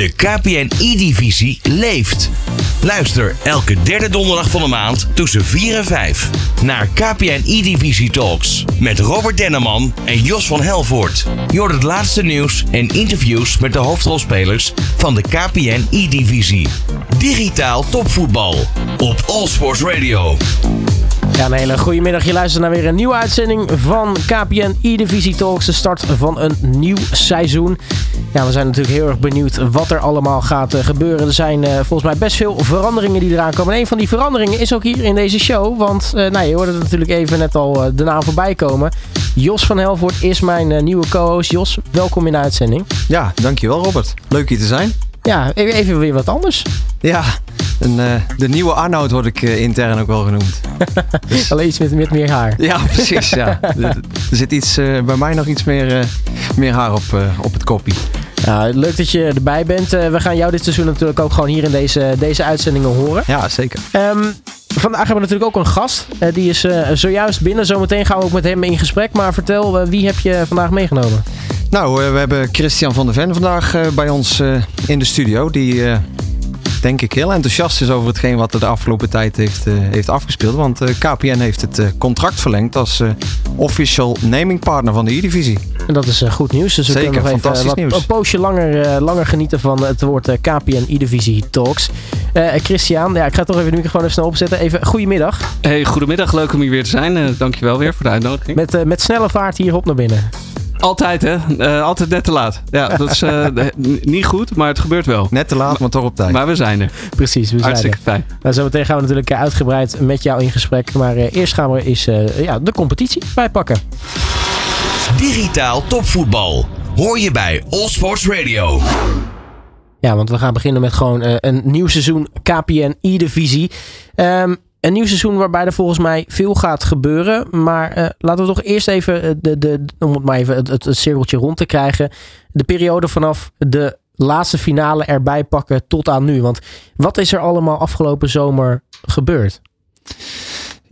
De KPN E-divisie leeft. Luister elke derde donderdag van de maand tussen 4 en 5 naar KPN E-divisie Talks met Robert Denneman en Jos van Helvoort. Je hoort het laatste nieuws en interviews met de hoofdrolspelers van de KPN E-divisie. Digitaal topvoetbal op All Sports Radio. Ja, een hele goede middag. Je luistert naar weer een nieuwe uitzending van KPN E-Divisie Talks. De start van een nieuw seizoen. Ja, we zijn natuurlijk heel erg benieuwd wat er allemaal gaat eh, gebeuren. Er zijn eh, volgens mij best veel veranderingen die eraan komen. En een van die veranderingen is ook hier in deze show. Want uh, nou, je hoorde het natuurlijk even net al de naam voorbij komen. Jos van Helvoort is mijn nieuwe co-host. Jos, welkom in de uitzending. Ja, dankjewel Robert. Leuk hier te zijn. Ja, even, even weer wat anders. Ja, een, uh, de nieuwe Arnoud word ik uh, intern ook wel genoemd. dus... Alleen iets met, met meer haar. Ja, precies. Ja. er zit iets, uh, bij mij nog iets meer, meer haar op, op het koppie. Ja, leuk dat je erbij bent. we gaan jou dit seizoen natuurlijk ook gewoon hier in deze, deze uitzendingen horen. Ja, zeker. Um, vandaag hebben we natuurlijk ook een gast. die is zojuist binnen. Zometeen gaan we ook met hem in gesprek. Maar vertel, wie heb je vandaag meegenomen? Nou, we hebben Christian van der Ven vandaag bij ons in de studio. Die denk ik heel enthousiast is over hetgeen wat er de afgelopen tijd heeft, uh, heeft afgespeeld. Want uh, KPN heeft het uh, contract verlengd als official naming partner van de E-divisie. En dat is goed nieuws. Dus we Zeker, kunnen nog fantastisch even nieuws. een poosje langer, langer genieten van het woord KPN E-divisie Talks. Christian, ja, ik ga toch even nu gewoon even snel opzetten. Even goedemiddag. Hey, goedemiddag. Leuk om hier weer te zijn. dankjewel weer voor de uitnodiging. Met, met snelle vaart hierop naar binnen. Altijd, hè? Uh, altijd net te laat. Ja, dat is uh, niet goed, maar het gebeurt wel. Net te laat, maar toch op tijd. Maar we zijn er. Precies, we zijn Hartstikke er. fijn. Nou, zometeen gaan we natuurlijk uitgebreid met jou in gesprek. Maar uh, eerst gaan we eens ja, de competitie bijpakken. Digitaal topvoetbal. Hoor je bij All Sports Radio. Ja, want we gaan beginnen met gewoon een nieuw seizoen KPN E-divisie. Um, een nieuw seizoen waarbij er volgens mij veel gaat gebeuren. Maar uh, laten we toch eerst even, de, de, om het maar even het, het, cirkeltje rond te krijgen. De periode vanaf de laatste finale erbij pakken tot aan nu. Want wat is er allemaal afgelopen zomer gebeurd?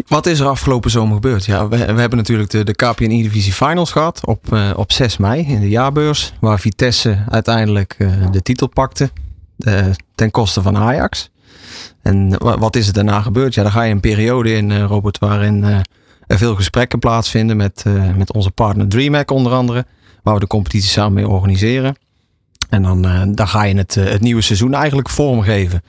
Wat is er afgelopen zomer gebeurd? Ja, we, we hebben natuurlijk de, de KPN E-divisie Finals gehad op, uh, op 6 mei in de jaarbeurs. Waar Vitesse uiteindelijk de titel pakte ten koste van Ajax. En wat is er daarna gebeurd? Ja, dan ga je een periode in, Robert, waarin er veel gesprekken plaatsvinden met, met onze partner DreamHack onder andere. Waar we de competitie samen mee organiseren. En dan, dan ga je het, het nieuwe seizoen eigenlijk vormgeven.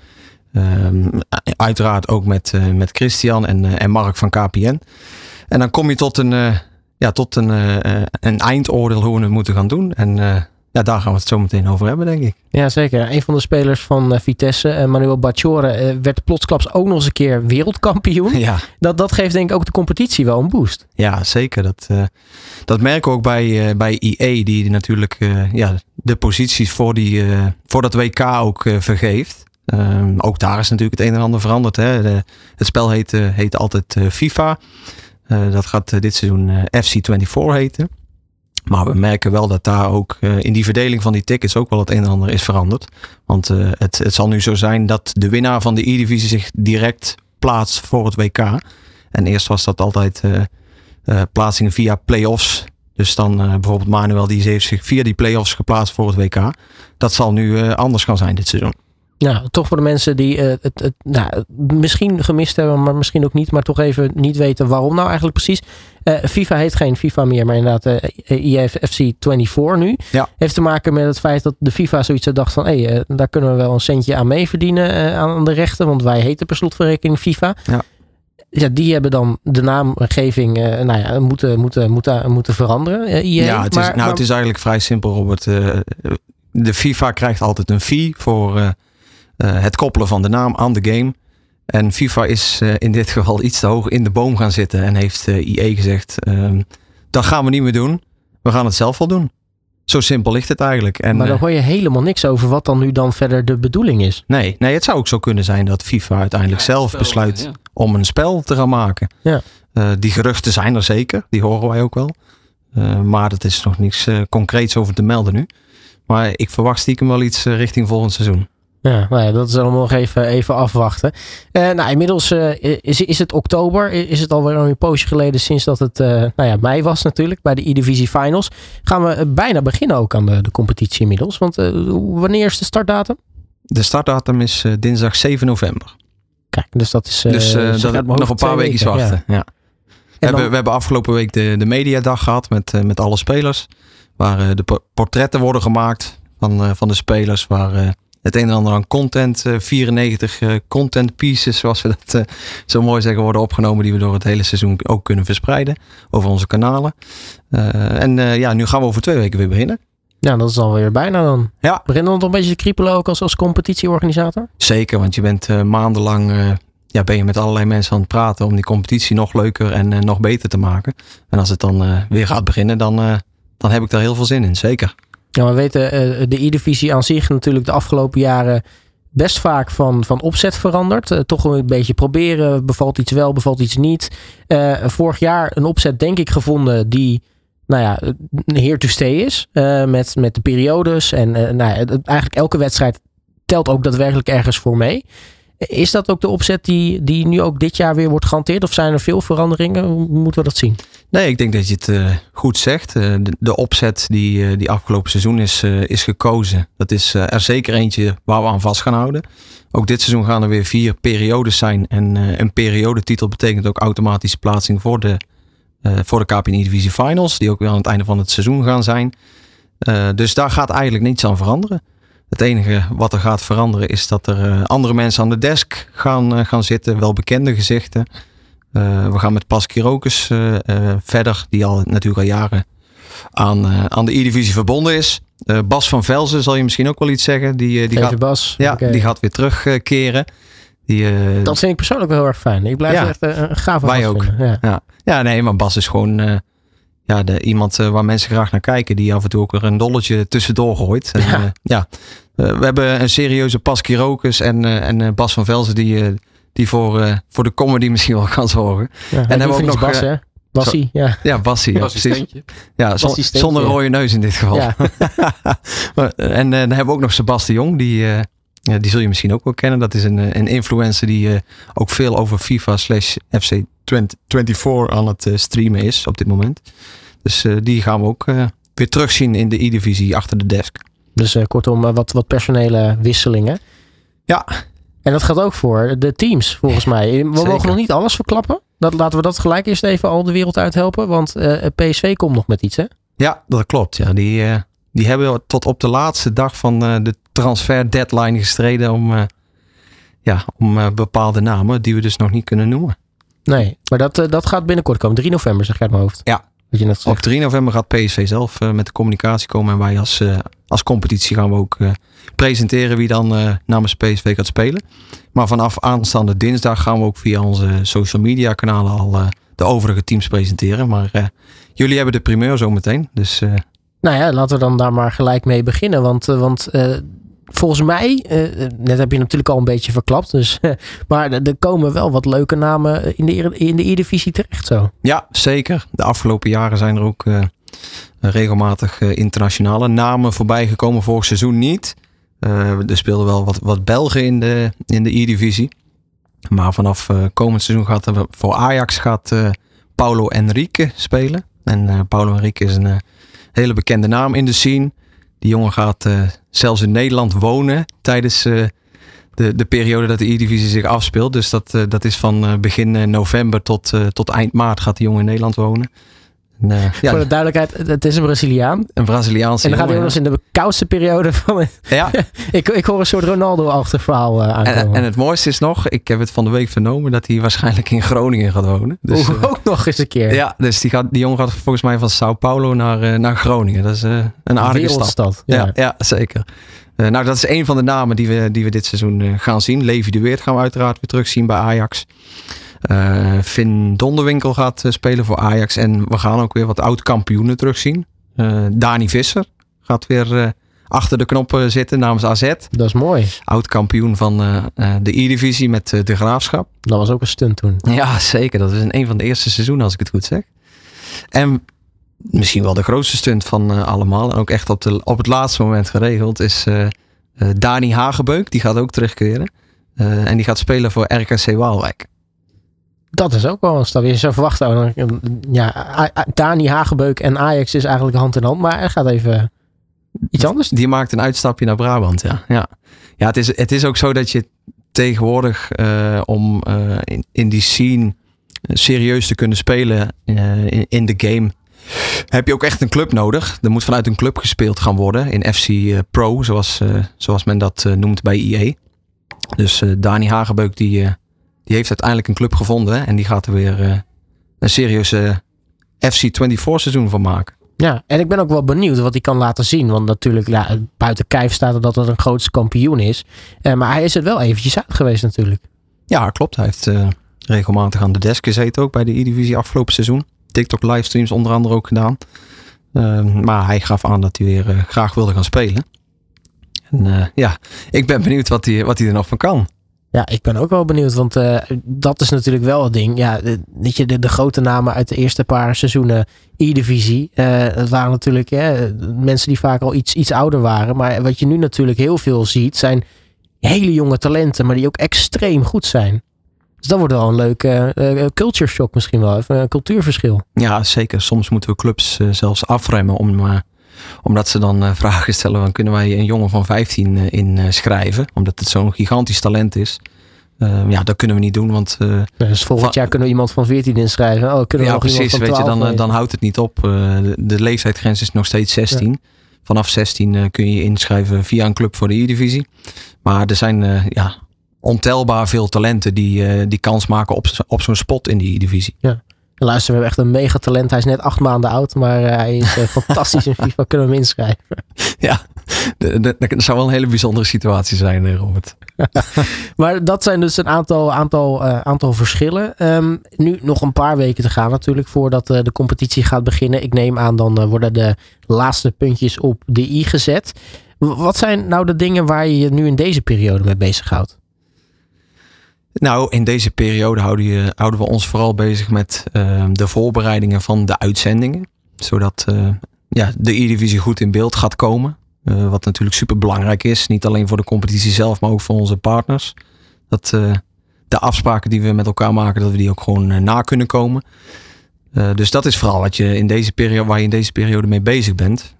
Um, uiteraard ook met, met Christian en, en Mark van KPN. En dan kom je tot een, ja, tot een, een eindoordeel hoe we het moeten gaan doen. En ja, daar gaan we het zo meteen over hebben, denk ik. Ja, zeker. Een van de spelers van uh, Vitesse, uh, Manuel Bacciore, uh, werd plotsklaps ook nog eens een keer wereldkampioen. Ja. Dat, dat geeft denk ik ook de competitie wel een boost. Ja, zeker. Dat, dat merken we ook bij, bij IE, die natuurlijk ja, de posities voor, die, voor dat WK ook vergeeft. Ehm, ook daar is natuurlijk het een en ander veranderd. Hè. De, het spel heet, heet altijd FIFA. dat gaat dit seizoen FC24 heten. Maar we merken wel dat daar ook uh, in die verdeling van die tickets ook wel het een en ander is veranderd. Want uh, het, het zal nu zo zijn dat de winnaar van de E-divisie zich direct plaatst voor het WK. En eerst was dat altijd uh, plaatsingen via play-offs. Dus dan bijvoorbeeld Manuel die heeft zich via die play-offs geplaatst voor het WK. Dat zal nu anders gaan zijn dit seizoen. Ja, toch voor de mensen die uh, het, het nou, misschien gemist hebben, maar misschien ook niet, maar toch even niet weten waarom nou eigenlijk precies. Uh, FIFA heet geen FIFA meer, maar inderdaad uh, EFC 24 nu. Ja. Heeft te maken met het feit dat de FIFA zoiets had dacht van, hé, hey, daar kunnen we wel een centje aan mee verdienen aan de rechten, want wij heten per slotverrekening FIFA. Ja. Ja, die hebben dan de naamgeving nou ja, moeten, moeten, moeten, moeten veranderen. EA. Ja, het is, maar, nou, maar, het is eigenlijk vrij simpel, Robert. de FIFA krijgt altijd een fee voor het koppelen van de naam aan de game. En FIFA is uh, in dit geval iets te hoog in de boom gaan zitten en heeft uh, IE gezegd: uh, dat gaan we niet meer doen. We gaan het zelf wel doen. Zo simpel ligt het eigenlijk. En, maar dan hoor je helemaal niks over wat dan nu dan verder de bedoeling is. Nee, nee het zou ook zo kunnen zijn dat FIFA uiteindelijk ja, zelf spel, besluit ja. om een spel te gaan maken. Ja. die geruchten zijn er zeker, die horen wij ook wel. maar dat is nog niks concreets over te melden nu. Maar ik verwacht stiekem wel iets richting volgend seizoen. Ja, nou ja, dat is allemaal nog even, even afwachten. Uh, nou, inmiddels uh, is, is het oktober. Is het alweer een poosje geleden sinds dat het uh, nou ja, mei was natuurlijk. Bij de E-Divisie Finals. Gaan we bijna beginnen ook aan de, de competitie inmiddels. Want wanneer is de startdatum? De startdatum is dinsdag 7 november. Kijk, dus dat is... dus dat nog een paar weken wachten. Ja. ja. We, hebben, we hebben afgelopen week de, de mediadag gehad met, met alle spelers. Waar de portretten worden gemaakt van, van de spelers. Waar het een en ander aan content, 94 uh, content pieces, zoals we dat uh, zo mooi zeggen, worden opgenomen, die we door het hele seizoen ook kunnen verspreiden over onze kanalen. En ja, nu gaan we over twee weken weer beginnen. Ja, dat is alweer bijna dan. Ja. Beginnen we nog een beetje te kriepelen ook als, als competitieorganisator? Zeker, want je bent maandenlang ja, ben je met allerlei mensen aan het praten om die competitie nog leuker en nog beter te maken. En als het dan weer gaat beginnen, dan, dan heb ik daar heel veel zin in, zeker. Ja, we weten uh, de E-divisie aan zich natuurlijk de afgelopen jaren best vaak van, van opzet veranderd. Uh, toch een beetje proberen. Bevalt iets wel, bevalt iets niet. Uh, vorig jaar een opzet denk ik gevonden die nou ja, here to stay is. met, met de periodes. En nou ja, eigenlijk elke wedstrijd telt ook daadwerkelijk ergens voor mee. Is dat ook de opzet die, die nu ook dit jaar weer wordt gehanteerd? Of zijn er veel veranderingen? Hoe moeten we dat zien? Nee, ik denk dat je het uh, goed zegt. Uh, de, opzet die, uh, die afgelopen seizoen is, is gekozen. Dat is er zeker eentje waar we aan vast gaan houden. Ook dit seizoen gaan er weer vier periodes zijn. En een periodetitel betekent ook automatisch plaatsing voor de, voor de KPN Divisie Finals. Die ook weer aan het einde van het seizoen gaan zijn. dus daar gaat eigenlijk niets aan veranderen. Het enige wat er gaat veranderen is dat er andere mensen aan de desk gaan, gaan zitten. Wel bekende gezichten. Uh, we gaan met Pas Kirokus uh, uh, verder, die al natuurlijk al jaren aan, aan de E-divisie verbonden is. Bas van Velzen zal je misschien ook wel iets zeggen. Die, die, gaat, Bas. Ja, die gaat weer terugkeren. Die, dat vind ik persoonlijk wel heel erg fijn. Ik blijf ja, echt een gave Wij ook. Ja. ja. Ja. nee, maar Bas is gewoon ja, de, iemand waar mensen graag naar kijken. Die af en toe ook weer een dolletje tussendoor gooit. En, ja. ja. we hebben een serieuze Pas Kirokus en, en Bas van Velzen die die voor, uh, voor de comedy misschien wel kan zorgen. Ja, en hebben we ook nog Bas, hè? Bassie, ja. Ja, Bassie. Ja, precies. Ja, zonder rode neus in dit geval. Ja. maar, en uh, dan hebben we ook nog Sebastian Jong, die, uh, die zul je misschien ook wel kennen. Dat is een, een influencer die ook veel over FIFA slash FC 24 aan het streamen is op dit moment. Dus die gaan we ook weer terugzien in de E-divisie achter de desk. Dus kortom, wat, wat personele wisselingen. Ja, en dat gaat ook voor de teams, volgens mij. We mogen nog niet alles verklappen. Dat, laten we dat gelijk eerst even al de wereld uit helpen. Want uh, eh, PSV komt nog met iets, hè? Ja, dat klopt. Ja, die, uh, die hebben tot op de laatste dag van uh, de transfer deadline gestreden om, ja, om bepaalde namen die we dus nog niet kunnen noemen. Nee, maar dat, dat gaat binnenkort komen. 3 november, zeg je uit mijn hoofd. Ja, je net op 3 november gaat PSV zelf met de communicatie komen. En wij als, als competitie gaan we ook presenteren wie dan uh, namens PSV gaat spelen. Maar vanaf aanstaande dinsdag gaan we ook via onze social media kanalen al uh, de overige teams presenteren. Maar uh, jullie hebben de primeur zometeen. Dus, nou ja, laten we dan daar maar gelijk mee beginnen. Want, want volgens mij, net heb je natuurlijk al een beetje verklapt. Dus, maar er komen wel wat leuke namen in de, in de E-divisie terecht zo. Ja, zeker. De afgelopen jaren zijn er ook regelmatig internationale namen voorbij gekomen. Vorig seizoen niet. Uh, er speelden wel wat, wat Belgen in de, in de E-divisie. Maar vanaf uh, komend seizoen gaat er voor Ajax gaat uh, Paulo Enrique spelen. En Paulo Enrique is een hele bekende naam in de scene. Die jongen gaat zelfs in Nederland wonen tijdens de, de periode dat de E-divisie zich afspeelt. Dus dat, dat is van begin november tot, tot eind maart gaat die jongen in Nederland wonen. Nee. Ja. Voor de duidelijkheid, het is een Braziliaan. Een Braziliaanse En dan gaat hij ook nog eens in de koudste periode van... Ja. ik, ik hoor een soort Ronaldo-achtig verhaal uh, aankomen. En, en, het mooiste is nog, ik heb het van de week vernomen... dat hij waarschijnlijk in Groningen gaat wonen. Dus, uh, ook nog eens een keer. Ja, dus die, gaat, die jongen gaat volgens mij van Sao Paulo naar, uh, naar Groningen. Dat is een aardige stad. Ja, ja, ja zeker. nou, dat is een van de namen die we, die we dit seizoen gaan zien. Levi de Weert gaan we uiteraard weer terugzien bij Ajax. Uh, Finn Donderwinkel gaat uh, spelen voor Ajax. En we gaan ook weer wat oud-kampioenen terugzien. Uh, Dani Visser gaat weer achter de knoppen zitten namens AZ. Dat is mooi. Oud-kampioen van de E-divisie met de Graafschap. Dat was ook een stunt toen. Ja, zeker. Dat is een, van de eerste seizoenen als ik het goed zeg. En misschien wel de grootste stunt van allemaal. En ook echt op, de, op het laatste moment geregeld is Dani Hagebeuk, die gaat ook terugkeren. En die gaat spelen voor RKC Waalwijk. Dat is ook wel een stap. Je zou verwachten, ja, Dani Hagebeuk en Ajax is eigenlijk hand in hand. Maar hij gaat even iets anders. Die maakt een uitstapje naar Brabant, ja. Ja, ja het, is, het is ook zo dat je tegenwoordig uh, om uh, in, die scene serieus te kunnen spelen in, in de game heb je ook echt een club nodig. Er moet vanuit een club gespeeld gaan worden in FC Pro, zoals, zoals men dat noemt bij EA. Dus Dani Hagebeuk die, die heeft uiteindelijk een club gevonden en die gaat er weer een serieuze FC24 seizoen van maken. Ja, en ik ben ook wel benieuwd wat hij kan laten zien. Want natuurlijk, ja, buiten kijf staat er dat het een grootste kampioen is. Uh, maar hij is het wel eventjes uit geweest natuurlijk. Ja, klopt. Hij heeft uh, regelmatig aan de desk gezeten ook bij de E-Divisie afgelopen seizoen. TikTok livestreams onder andere ook gedaan. Uh, maar hij gaf aan dat hij weer graag wilde gaan spelen. En ja, ik ben benieuwd wat hij, wat hij er nog van kan. Ja, ik ben ook wel benieuwd, want uh, dat is natuurlijk wel het ding. Ja, weet je, de, de grote namen uit de eerste paar seizoenen E-divisie. Uh, dat waren natuurlijk ja, mensen die vaak al iets, iets ouder waren. Maar wat je nu natuurlijk heel veel ziet, zijn hele jonge talenten, maar die ook extreem goed zijn. Dus dat wordt wel een leuke uh, culture shock misschien wel, een cultuurverschil. Ja, zeker. Soms moeten we clubs zelfs afremmen om omdat ze dan uh, vragen stellen: van, kunnen wij een jongen van 15 uh, inschrijven? omdat het zo'n gigantisch talent is. Uh, ja, dat kunnen we niet doen, want... dus volgend jaar kunnen we iemand van 14 inschrijven. Oh, kunnen we ja, precies. weet je, dan, dan houdt het niet op. De, de, leeftijdsgrens is nog steeds 16. Ja. Vanaf 16 kun je je inschrijven via een club voor de E-divisie. Maar er zijn ja, ontelbaar veel talenten die, die kans maken op, op zo'n spot in die E-divisie. Ja. Luister, we hebben echt een mega talent. Hij is net acht maanden oud, maar eh, hij is uh, fantastisch in FIFA. Kunnen we hem inschrijven? Ja, dat zou wel een hele bijzondere situatie zijn, eh, Robert. maar dat zijn dus een aantal, aantal, uh, aantal verschillen. Um, nu nog een paar weken te gaan natuurlijk voordat uh, de competitie gaat beginnen. Ik neem aan dan worden de laatste puntjes op de i gezet. Wat zijn nou de dingen waar je je nu in deze periode mee bezighoudt? Nou, in deze periode houden, we ons vooral bezig met uh, de voorbereidingen van de uitzendingen. Zodat uh, ja, de E-divisie goed in beeld gaat komen. Uh, wat natuurlijk super belangrijk is. Niet alleen voor de competitie zelf, maar ook voor onze partners. Dat de afspraken die we met elkaar maken, dat we die ook gewoon na kunnen komen. dus dat is vooral wat je in deze periode, waar je in deze periode mee bezig bent.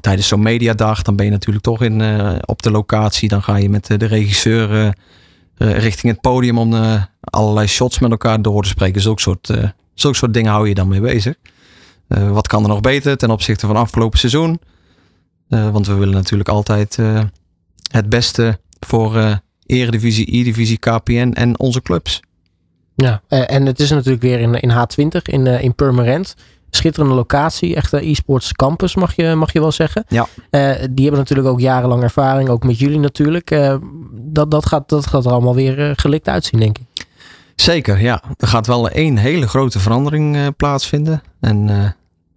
tijdens zo'n mediadag, dan ben je natuurlijk toch in, op de locatie. Dan ga je met de regisseur richting het podium om uh, allerlei shots met elkaar door te spreken. Zulke soort, uh, zulke soort dingen hou je dan mee bezig. wat kan er nog beter ten opzichte van afgelopen seizoen? want we willen natuurlijk altijd het beste voor Eredivisie, E-divisie, KPN en onze clubs. Ja, en het is natuurlijk weer in, in H20 in, in Purmerend schitterende locatie. Echte e-sports campus, mag je, mag je wel zeggen. Ja. Uh, die hebben natuurlijk ook jarenlang ervaring, ook met jullie natuurlijk. Uh, dat, dat, gaat, dat gaat er allemaal weer uh, gelikt uitzien, denk ik. Zeker, ja. Er gaat wel één hele grote verandering plaatsvinden. En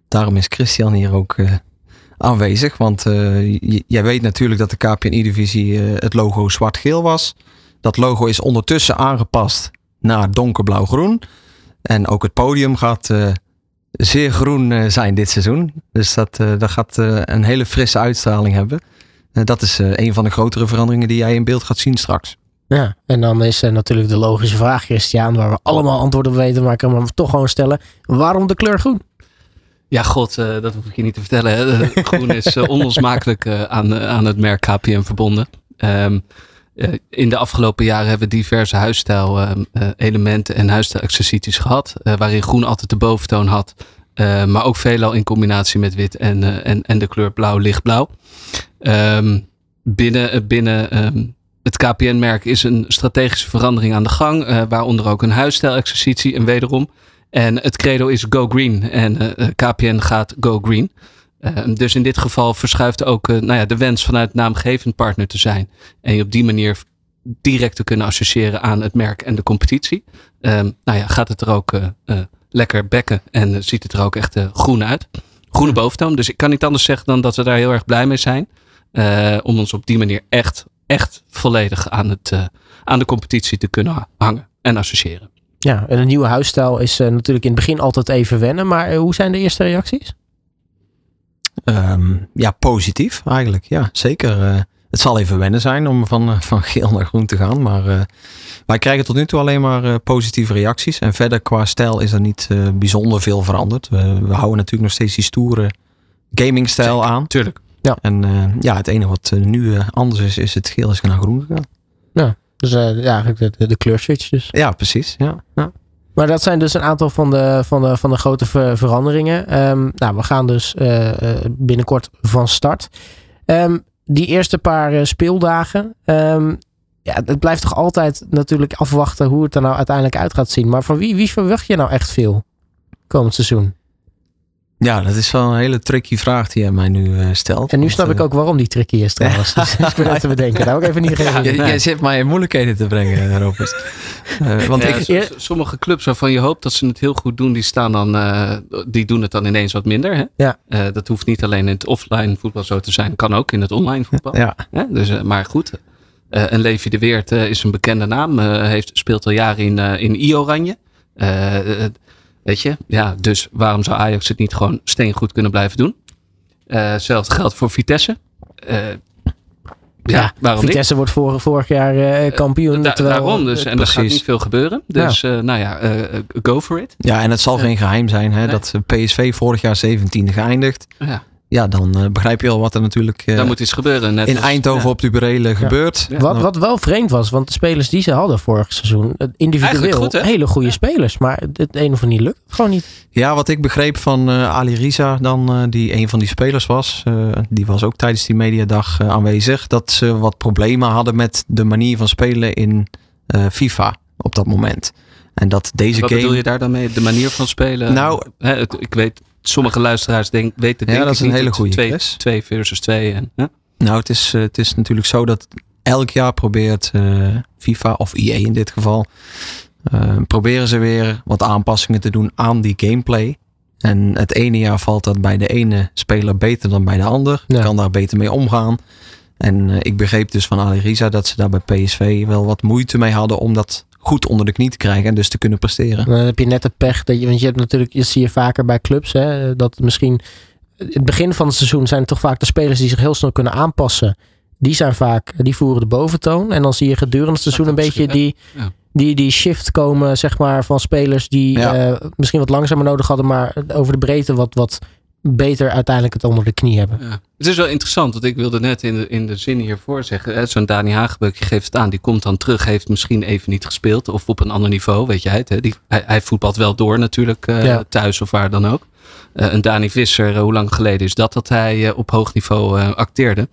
daarom is Christian hier ook aanwezig. Want jij weet natuurlijk dat de KPN-divisie het logo zwart-geel was. Dat logo is ondertussen aangepast naar donkerblauw-groen. En ook het podium gaat zeer groen eh, zijn dit seizoen. Dus dat, eh, dat gaat eh, een hele frisse uitstraling hebben. dat is een van de grotere veranderingen die jij in beeld gaat zien straks. Ja, en dan is natuurlijk de logische vraag, Christian, waar we allemaal antwoorden op weten, maar ik kan hem toch gewoon stellen. Waarom de kleur groen? Ja, god, dat hoef ik je niet te vertellen. Hè. Groen is onlosmakelijk aan, aan het merk KPM verbonden. Um, in de afgelopen jaren hebben we diverse huisstijl-elementen ehm, uh, en huisstijl-accessorities gehad. Waarin groen altijd de boventoon had. Maar ook veelal in combinatie met wit en, en, en de kleur blauw, lichtblauw. Um, binnen binnen um, het KPN-merk is een strategische verandering aan de gang. waaronder ook een huisstijl-exercitie en wederom. En het credo is Go Green. En KPN gaat Go Green. Ehm, dus in dit geval verschuift ook uh, nou ja, de wens vanuit naamgevend partner te zijn. En je op die manier direct te kunnen associëren aan het merk en de competitie. Um, nou ja, gaat het er ook uh, uh, lekker bekken en ziet het er ook echt groen uit. Groene boventoon. Dus ik kan niet anders zeggen dan dat we daar heel erg blij mee zijn. om ons op die manier echt, echt volledig aan, het, aan de competitie te kunnen hangen en associëren. Ja, en een nieuwe huisstijl is natuurlijk in het begin altijd even wennen. Maar hoe zijn de eerste reacties? Um, ja, positief eigenlijk. Ja, zeker. Uh, het zal even wennen zijn om van, van geel naar groen te gaan. Maar uh, wij krijgen tot nu toe alleen maar uh, positieve reacties. En verder qua stijl is er niet uh, bijzonder veel veranderd. We, we, houden natuurlijk nog steeds die stoere gamingstijl aan. Tuurlijk. Ja. En ja, het enige wat nu anders is, is het geel is naar groen gegaan. Ja, dus ja, eigenlijk de, de kleurswitch dus. Ja, precies. Ja. ja. Maar dat zijn dus een aantal van de, van de, van de grote ver veranderingen. Um, nou, we gaan dus binnenkort van start. Um, die eerste paar uh, speeldagen. Um, ja, het blijft toch altijd natuurlijk afwachten hoe het er nou uiteindelijk uit gaat zien. Maar van wie, wie verwacht je nou echt veel komend seizoen? Ja, dat is wel een hele tricky vraag die jij mij nu uh, stelt. En nu snap uh, ik ook waarom die tricky is trouwens. dus ik ben te bedenken. Daar ik even niet gegeven. Ja, jij zit mij in moeilijkheden te brengen, Robert. Uh, want ja, ik, sommige clubs waarvan je hoopt dat ze het heel goed doen, die staan dan, die doen het dan ineens wat minder. Hè? Ja. dat hoeft niet alleen in het offline voetbal zo te zijn, kan ook in het online voetbal. Ja. Dus, maar goed, uh, en Levi de Weert uh, is een bekende naam. Uh, heeft, speelt al jaren in, in I-Oranje. Weet je, ja, dus waarom zou Ajax het niet gewoon steengoed kunnen blijven doen? hetzelfde geldt voor Vitesse. Ja, waarom Vitesse niet? wordt vorig, vorig jaar kampioen. Da terwijl, daarom dus. En er gaat niet veel gebeuren. Dus ja. nou ja, go for it. Ja, en het zal geen geheim zijn hè, dat PSV vorig jaar 17 geëindigd. Ja ja, dan uh, begrijp je al wat er natuurlijk uh, Daar moet iets gebeuren. Net in als, Eindhoven ja. op de Burelen ja. gebeurt. Ja. Wat, wat wel vreemd was, want de spelers die ze hadden vorig seizoen, individueel goed, hele goede spelers, maar het een of niet lukt gewoon niet. Ja, wat ik begreep van uh, Ali Riza, dan, die een van die spelers was, die was ook tijdens die mediadag aanwezig, dat ze wat problemen hadden met de manier van spelen in FIFA op dat moment. En dat deze wat game. Wat bedoel je daar dan mee? De manier van spelen? Nou, Hè, ik weet sommige luisteraars denk, weten denk ja, dat is een hele goede twee, twee versus twee. En, hè? Nou, het is, het is natuurlijk zo dat elk jaar probeert uh, FIFA of EA in dit geval. Uh, proberen ze weer wat aanpassingen te doen aan die gameplay. En het ene jaar valt dat bij de ene speler beter dan bij de ander. Ja. Kan daar beter mee omgaan. En uh, ik begreep dus van Ali Riza dat ze daar bij PSV wel wat moeite mee hadden om dat goed onder de knie te krijgen en dus te kunnen presteren. Dan heb je net de pech dat je, want je hebt natuurlijk, je zie je vaker bij clubs, hè, dat misschien het begin van het seizoen zijn het toch vaak de spelers die zich heel snel kunnen aanpassen. Die zijn vaak, die voeren de boventoon. En dan zie je gedurende het seizoen een beetje die, ja. die, die shift komen, zeg maar, van spelers die Ja. uh, misschien wat langzamer nodig hadden, maar over de breedte wat, wat beter uiteindelijk het onder de knie hebben. Ja. Het is wel interessant, want ik wilde net in de, in de zin hiervoor zeggen. hè, Zo'n Dani Hagebeuk, je geeft het aan, die komt dan terug, heeft misschien even niet gespeeld. Of op een ander niveau, weet jij het. Hè? Die, hij, hij voetbalt wel door natuurlijk, eh, Ja. thuis of waar dan ook. Eh, een Dani Visser, eh, hoe lang geleden is dat dat hij op hoog niveau acteerde.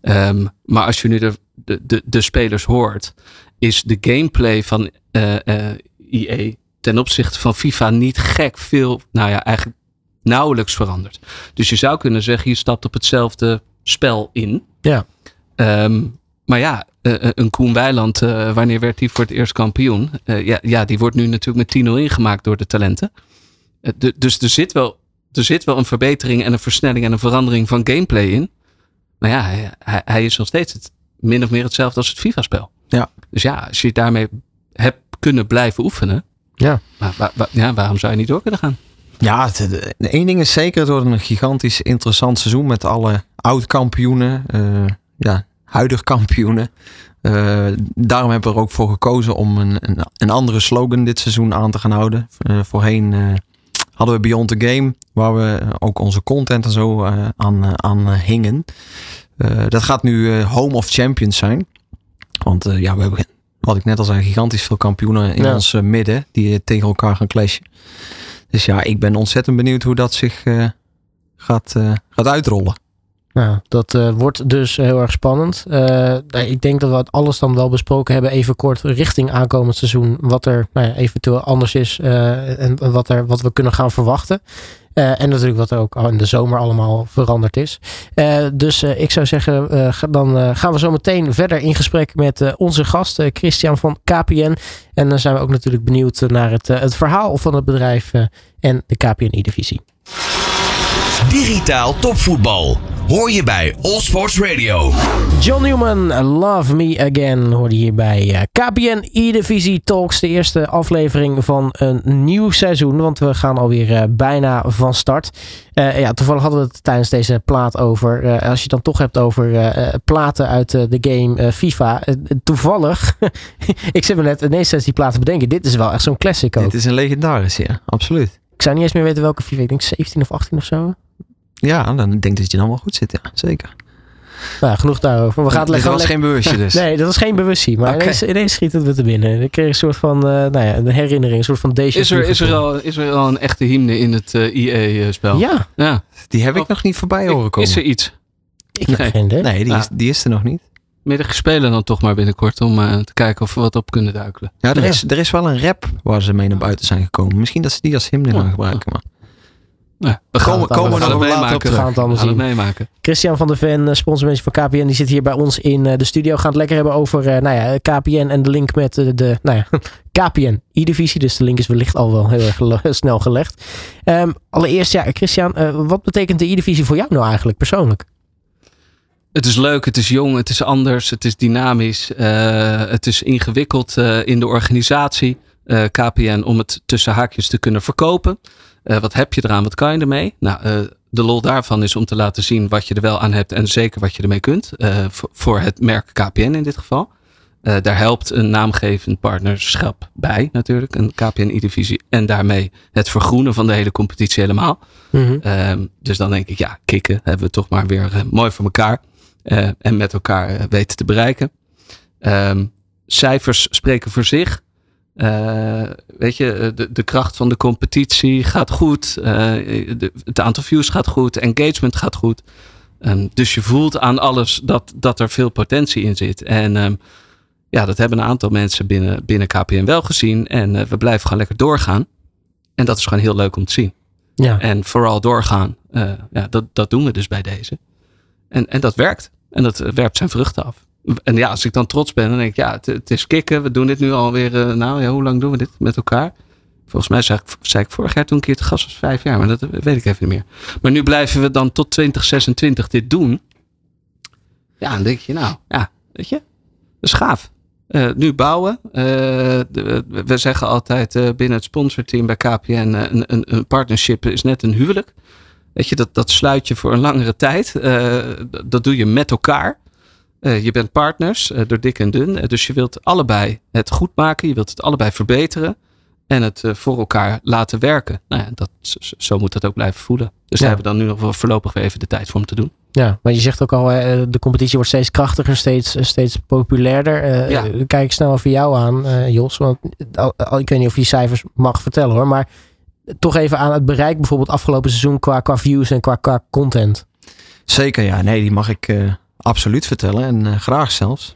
Ehm, maar als je nu de, de, de, de spelers hoort, is de gameplay van EA ten opzichte van FIFA niet gek veel, nou ja, eigenlijk nauwelijks veranderd. Dus je zou kunnen zeggen, je stapt op hetzelfde spel in. Ja. Ehm, maar ja, eh, een Koen Weiland, eh, wanneer werd hij voor het eerst kampioen? Eh, ja, ja, die wordt nu natuurlijk met 10-0 ingemaakt door de talenten. Eh, de- dus er zit, wel, er zit wel een verbetering en een versnelling en een verandering van gameplay in. Maar ja, hij, is nog steeds het, min of meer hetzelfde als het FIFA-spel. Ja. Dus ja, als je daarmee hebt kunnen blijven oefenen. Ja. Maar ja, waarom zou je niet door kunnen gaan? Ja, het- de, één ding is zeker, het wordt een gigantisch interessant seizoen met alle oud-kampioenen, eh, ja, huidig kampioenen. Eh, daarom hebben we er ook voor gekozen om een, een, een andere slogan dit seizoen aan te gaan houden. Eh, voorheen hadden we Beyond the Game, waar we ook onze content en zo aan, aan hingen. Dat gaat nu Home of Champions zijn. Want ja, we hebben, wat ik net al zei, gigantisch veel kampioenen in Ja. ons midden die tegen elkaar gaan clashen. Dus ja, ik ben ontzettend benieuwd hoe dat zich eh, gaat, eh, gaat uitrollen. Nou, dat eh, wordt dus heel erg spannend. Eh, nou, ik denk dat we alles dan wel besproken hebben, even kort richting aankomend seizoen. Wat er nou ja, eventueel anders is eh, en wat, er, wat we kunnen gaan verwachten. En natuurlijk wat er ook in de zomer allemaal veranderd is. Dus ik zou zeggen, dan gaan we zo meteen verder in gesprek met onze gast Christian van KPN. En dan zijn we ook natuurlijk benieuwd naar het, het verhaal van het bedrijf en de KPN-divisie. Digitaal topvoetbal. Hoor je bij All Sports Radio. John Newman, Love Me Again, hoorde hier bij eh, KPN E-Divisie Talks. De eerste aflevering van een nieuw seizoen, want we gaan alweer uh, bijna van start. Uh, ja, toevallig hadden we het tijdens deze plaat over. Uh, als je het dan toch hebt over uh, platen uit de game FIFA. toevallig, ik zit me net ineens die platen bedenken. Dit is wel echt zo'n classic ook. Dit is een legendarisch, ja, absoluut. Ik zou niet eens meer weten welke FIFA. Ik denk 17 of 18 of zo. Ja, dan denk ik dat je dan wel goed zit, ja, zeker. Nou, genoeg daarover. We gaan dat was geen bewustje dus? nee, dat was geen bewustzijn. Maar okay. ineens, ineens, schiet het weer te binnen. Ik kreeg een soort van, uh, nou ja, een herinnering. Een soort van deze. Is er, is, er al, is er al een echte hymne in het uh, IE-spel? Ja. ja. Die heb ik oh. nog niet voorbij horen komen. Is er iets? Ik heb nee. geen idee. Nee, die, is, die is er nog niet. Middag spelen dan toch maar binnenkort om uh, te kijken of we wat op kunnen duikelen. Ja, er, ja. Is, er is wel een rap waar ze mee naar buiten zijn gekomen. Misschien dat ze die als hymne gaan gebruiken. Maar. We komen, komen we nog later op. We gaan het allemaal zien. meemaken. Christian van der Ven, sponsormanager van KPN, die zit hier bij ons in de studio. We gaan het lekker hebben over uh, nou ja, KPN en de link met de, de nou ja, KPN E-divisie. Dus de link is wellicht al wel heel erg snel gelegd. Um, allereerst, ja, Christian, uh, wat betekent de E-divisie voor jou nou eigenlijk persoonlijk? Het is leuk, het is jong, het is anders, het is dynamisch, uh, het is ingewikkeld in de organisatie. KPN om het tussen haakjes te kunnen verkopen. Uh, wat heb je eraan? Wat kan je ermee? Nou, uh, de lol daarvan is om te laten zien wat je er wel aan hebt en zeker wat je ermee kunt. Uh, voor het merk KPN in dit geval. daar helpt een naamgevend partnerschap bij natuurlijk. Een KPN-divisie. En daarmee het vergroenen van de hele competitie helemaal. Mm -hmm. dus dan denk ik, ja, kicken hebben we toch maar weer mooi voor elkaar. en met elkaar weten te bereiken. Um, cijfers spreken voor zich. Uh, weet je, eh, de, de kracht van de competitie gaat goed. Uh, de, het aantal views gaat goed. Engagement gaat goed. Um, dus je voelt aan alles dat, dat er veel potentie in zit. En um, ja, dat hebben een aantal mensen binnen, binnen KPN wel gezien. En uh, we blijven gewoon lekker doorgaan. En dat is gewoon heel leuk om te zien. Ja. En vooral doorgaan. ja, dat, dat doen we dus bij deze. En, en dat werkt. En dat werpt zijn vruchten af en ja, als ik dan trots ben, dan denk ik, ja, het, is kicken. We doen dit nu alweer, uh, nou ja, hoe lang doen we dit met elkaar? Volgens mij zei ik, vorig jaar toen een keer te gast was vijf jaar, maar dat weet ik even niet meer. Maar nu blijven we dan tot 2026 dit doen. Ja, dan denk je, nou, ja, weet je, dat is gaaf. Uh, nu bouwen. Uh, we zeggen altijd binnen het sponsorteam bij KPN, een, een, een, partnership is net een huwelijk. Weet je, dat, dat sluit je voor een langere tijd. dat doe je met elkaar. Uh, je bent partners uh, door dik en dun. Uh, dus je wilt allebei het goed maken. Je wilt het allebei verbeteren. En het voor elkaar laten werken. Nou ja, dat, zo moet dat ook blijven voelen. Dus ja. daar hebben we dan nu nog wel voorlopig weer even de tijd voor om te doen. Ja, maar je zegt ook al, de competitie wordt steeds krachtiger, steeds, steeds populairder. Ja. Kijk ik snel even jou aan, Jos. Want ik weet niet of je cijfers mag vertellen hoor. Maar toch even aan het bereik bijvoorbeeld afgelopen seizoen qua, qua views en qua, qua content. Zeker ja, nee, die mag ik absoluut vertellen en uh, graag zelfs.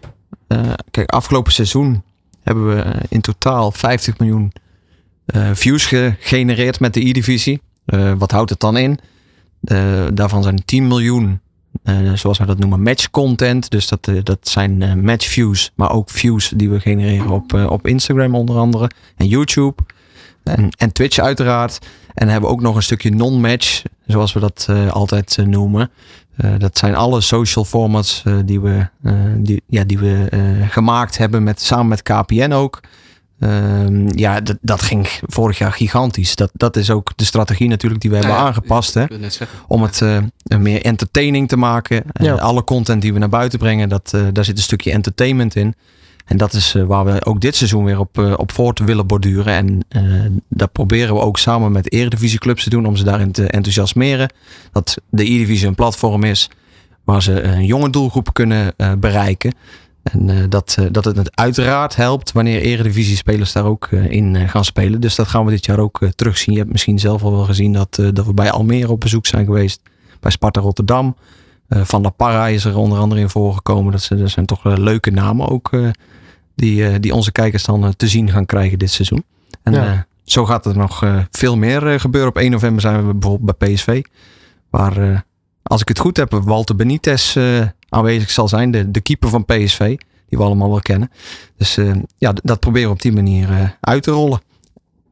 Uh, kijk, afgelopen seizoen hebben we eh, in totaal 50 miljoen views gegenereerd met de E-divisie. wat houdt het dan in? daarvan zijn 10 miljoen, zoals wij dat noemen, match content. Dus dat, dat zijn match views, maar ook views die we genereren op, op Instagram onder andere en YouTube. En, en Twitch uiteraard. En hebben we ook nog een stukje non-match, zoals we dat altijd noemen. Uh, dat zijn alle social formats uh, die we, uh, die, ja, die we gemaakt hebben met, samen met KPN ook. Ehm, ja, dat, dat ging vorig jaar gigantisch. Dat, dat is ook de strategie natuurlijk die we hebben aangepast. Hè, om het meer entertaining te maken. Ja. alle content die we naar buiten brengen, dat, daar zit een stukje entertainment in. En dat is waar we ook dit seizoen weer op, op voort willen borduren. En dat proberen we ook samen met eredivisieclubs te doen om ze daarin te enthousiasmeren. Dat de E-divisie een platform is waar ze een jonge doelgroep kunnen bereiken. En dat, dat het uiteraard helpt wanneer eredivisie-spelers daar ook in gaan spelen. Dus dat gaan we dit jaar ook terugzien. Je hebt misschien zelf al wel gezien dat, dat we bij Almere op bezoek zijn geweest. Bij Sparta Rotterdam. Van La Parra is er onder andere in voorgekomen. Dat, dat zijn toch leuke namen ook die, die onze kijkers dan te zien gaan krijgen dit seizoen. En ja. zo gaat er nog veel meer gebeuren. Op 1 november zijn we bijvoorbeeld bij PSV. Waar, als ik het goed heb, Walter Benitez aanwezig zal zijn. De, de keeper van PSV. Die we allemaal wel kennen. Dus ja, dat proberen we op die manier uit te rollen.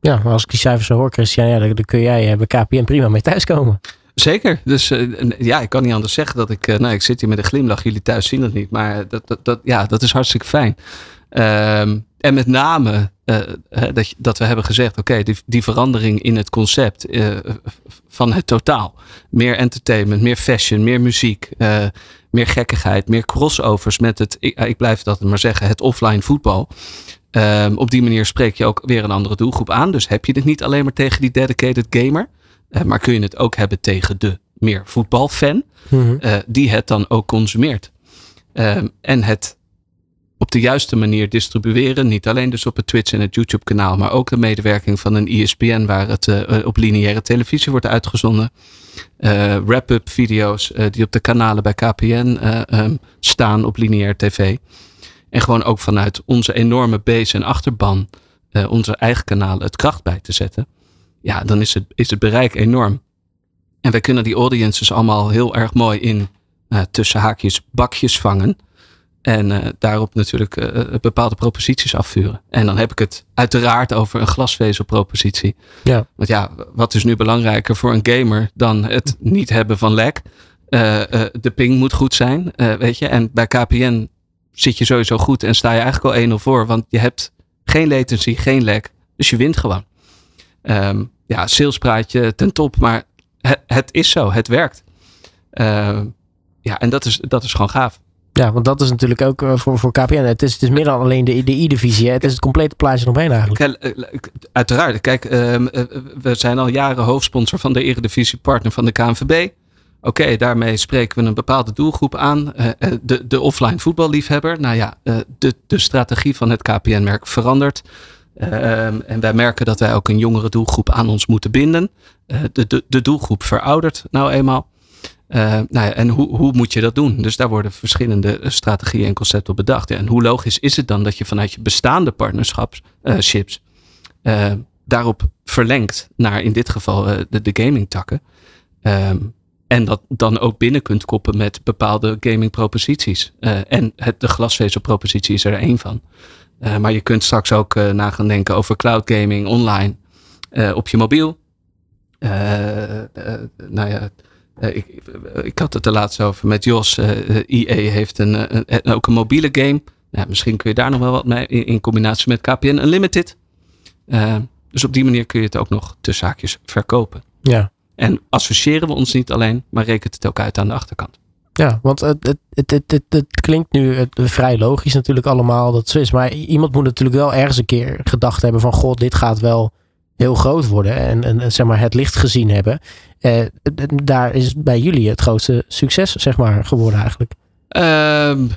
Ja, maar als ik die cijfers zo hoor, Christian, ja, dan, kun jij bij KPN prima mee thuiskomen. Zeker. Dus uh, ja, ik kan niet anders zeggen dat ik. Uh, nou, ik zit hier met een glimlach. Jullie thuis zien dat niet. Maar dat, dat, dat, ja, dat is hartstikke fijn. Um, en met name uh, dat, dat we hebben gezegd: oké, okay, die, die verandering in het concept van het totaal. Meer entertainment, meer fashion, meer muziek, meer gekkigheid, meer crossovers met het. Ik, ik blijf dat maar zeggen: het offline voetbal. Um, op die manier spreek je ook weer een andere doelgroep aan. Dus heb je het niet alleen maar tegen die dedicated gamer. Maar kun je het ook hebben tegen de meer voetbalfan. Mm die het dan ook consumeert. Um, en het op de juiste manier distribueren. Niet alleen dus op het Twitch en het YouTube kanaal. Maar ook de medewerking van een ESPN waar het uh, op lineaire televisie wordt uitgezonden. Wrap-up video's die op de kanalen bij KPN um, staan op lineair tv. En gewoon ook vanuit onze enorme base en achterban, onze eigen kanalen, het kracht bij te zetten. Ja, dan is het, is het bereik enorm. En wij kunnen die audiences allemaal heel erg mooi in tussen haakjes bakjes vangen. En uh, daarop natuurlijk bepaalde proposities afvuren. En dan heb ik het uiteraard over een glasvezelpropositie. Ja. Want ja, wat is nu belangrijker voor een gamer dan het niet hebben van lek? de ping moet goed zijn, weet je. En bij KPN zit je sowieso goed en sta je eigenlijk al 1-0 voor. Want je hebt geen latency, geen lek. Dus je wint gewoon. Um, ja, salespraatje ten top. Maar het, het is zo. Het werkt. Uh, ja, en dat is, dat is gewoon gaaf. Ja, want dat is natuurlijk ook uh, voor, voor KPN. Het is, het is meer dan alleen de, de I-divisie. Het is het complete plaatje omheen eigenlijk. Eh, uiteraard. Kijk, uh, we zijn al jaren hoofdsponsor van de Eredivisie Partner van de KNVB. Oké, daarmee spreken we een bepaalde doelgroep aan. De, de offline voetballiefhebber. Nou ja, de, de strategie van het KPN-merk verandert. Uh, en wij merken dat wij ook een jongere doelgroep aan ons moeten binden. de, de, de doelgroep veroudert nou eenmaal. Nou ja, en hoe, hoe moet je dat doen? Dus daar worden verschillende strategieën en concepten bedacht. En hoe logisch is het dan dat je vanuit je bestaande partnerships daarop verlengt naar in dit geval de, de gaming takken? Ehm, en dat dan ook binnen kunt koppen met bepaalde gaming proposities. En het, de glasvezelpropositie is er één van. Maar je kunt straks ook na gaan denken over cloud gaming online op je mobiel. nou ja, ik, ik had het er laatst over met Jos. IE heeft een, een, ook een mobiele game. Nou, misschien kun je daar nog wel wat mee in, in combinatie met KPN Unlimited. dus op die manier kun je het ook nog tussen zaakjes verkopen. Ja. En associëren we ons niet alleen, maar rekent het ook uit aan de achterkant. Ja, want het, het, het, het, het klinkt nu vrij logisch natuurlijk allemaal dat zo is. Maar iemand moet natuurlijk wel ergens een keer gedacht hebben van... God, dit gaat wel heel groot worden. En, en zeg maar het licht gezien hebben. Eh, daar is bij jullie het grootste succes zeg maar geworden eigenlijk. Um,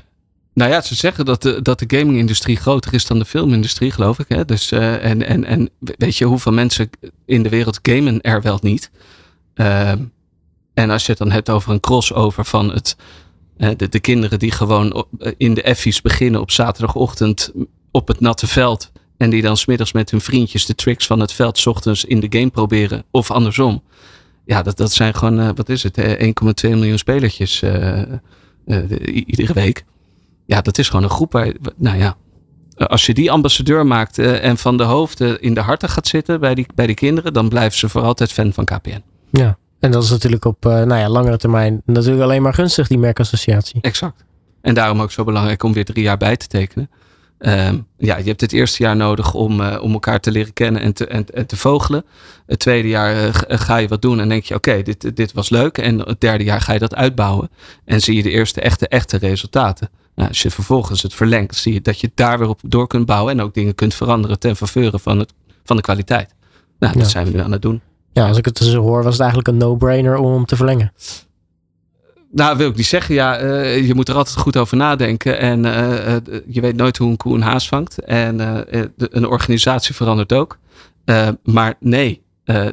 nou ja, ze zeggen dat de, dat de gaming-industrie groter is dan de filmindustrie, geloof ik. Hè? Dus, uh, en, en, en weet je hoeveel mensen in de wereld gamen er wel niet? Uh, en als je het dan hebt over een crossover van het, de, de, kinderen die gewoon in de effies beginnen op zaterdagochtend op het natte veld. En die dan smiddags met hun vriendjes de tricks van het veld ochtends in de game proberen. Of andersom. Ja, dat, dat zijn gewoon, wat is het, 1,2 miljoen spelertjes iedere week ja, dat is gewoon een groep waar, nou ja, als je die ambassadeur maakt en van de hoofden in de harten gaat zitten bij die, bij die kinderen, dan blijven ze voor altijd fan van KPN. Ja, en dat is natuurlijk op nou ja, langere termijn natuurlijk alleen maar gunstig, die merkassociatie. Exact. En daarom ook zo belangrijk om weer drie jaar bij te tekenen. Uh, ja, je hebt het eerste jaar nodig om, uh, om elkaar te leren kennen en te, en, en te vogelen. Het tweede jaar ga je wat doen en denk je, oké, okay, dit, dit was leuk. En het derde jaar ga je dat uitbouwen. En zie je de eerste echte, echte resultaten. Nou, als je vervolgens het verlengt, zie je dat je daar weer op door kunt bouwen en ook dingen kunt veranderen ten faveur van, het, van de kwaliteit. Nou, dat zijn we nu aan het doen. Ja, als ik het zo hoor, was het eigenlijk een no-brainer om hem te verlengen. Nou, wil ik niet zeggen. Ja, uh, je moet er altijd goed over nadenken. En uh, je weet nooit hoe een koe een haas vangt. En een organisatie verandert ook. maar nee,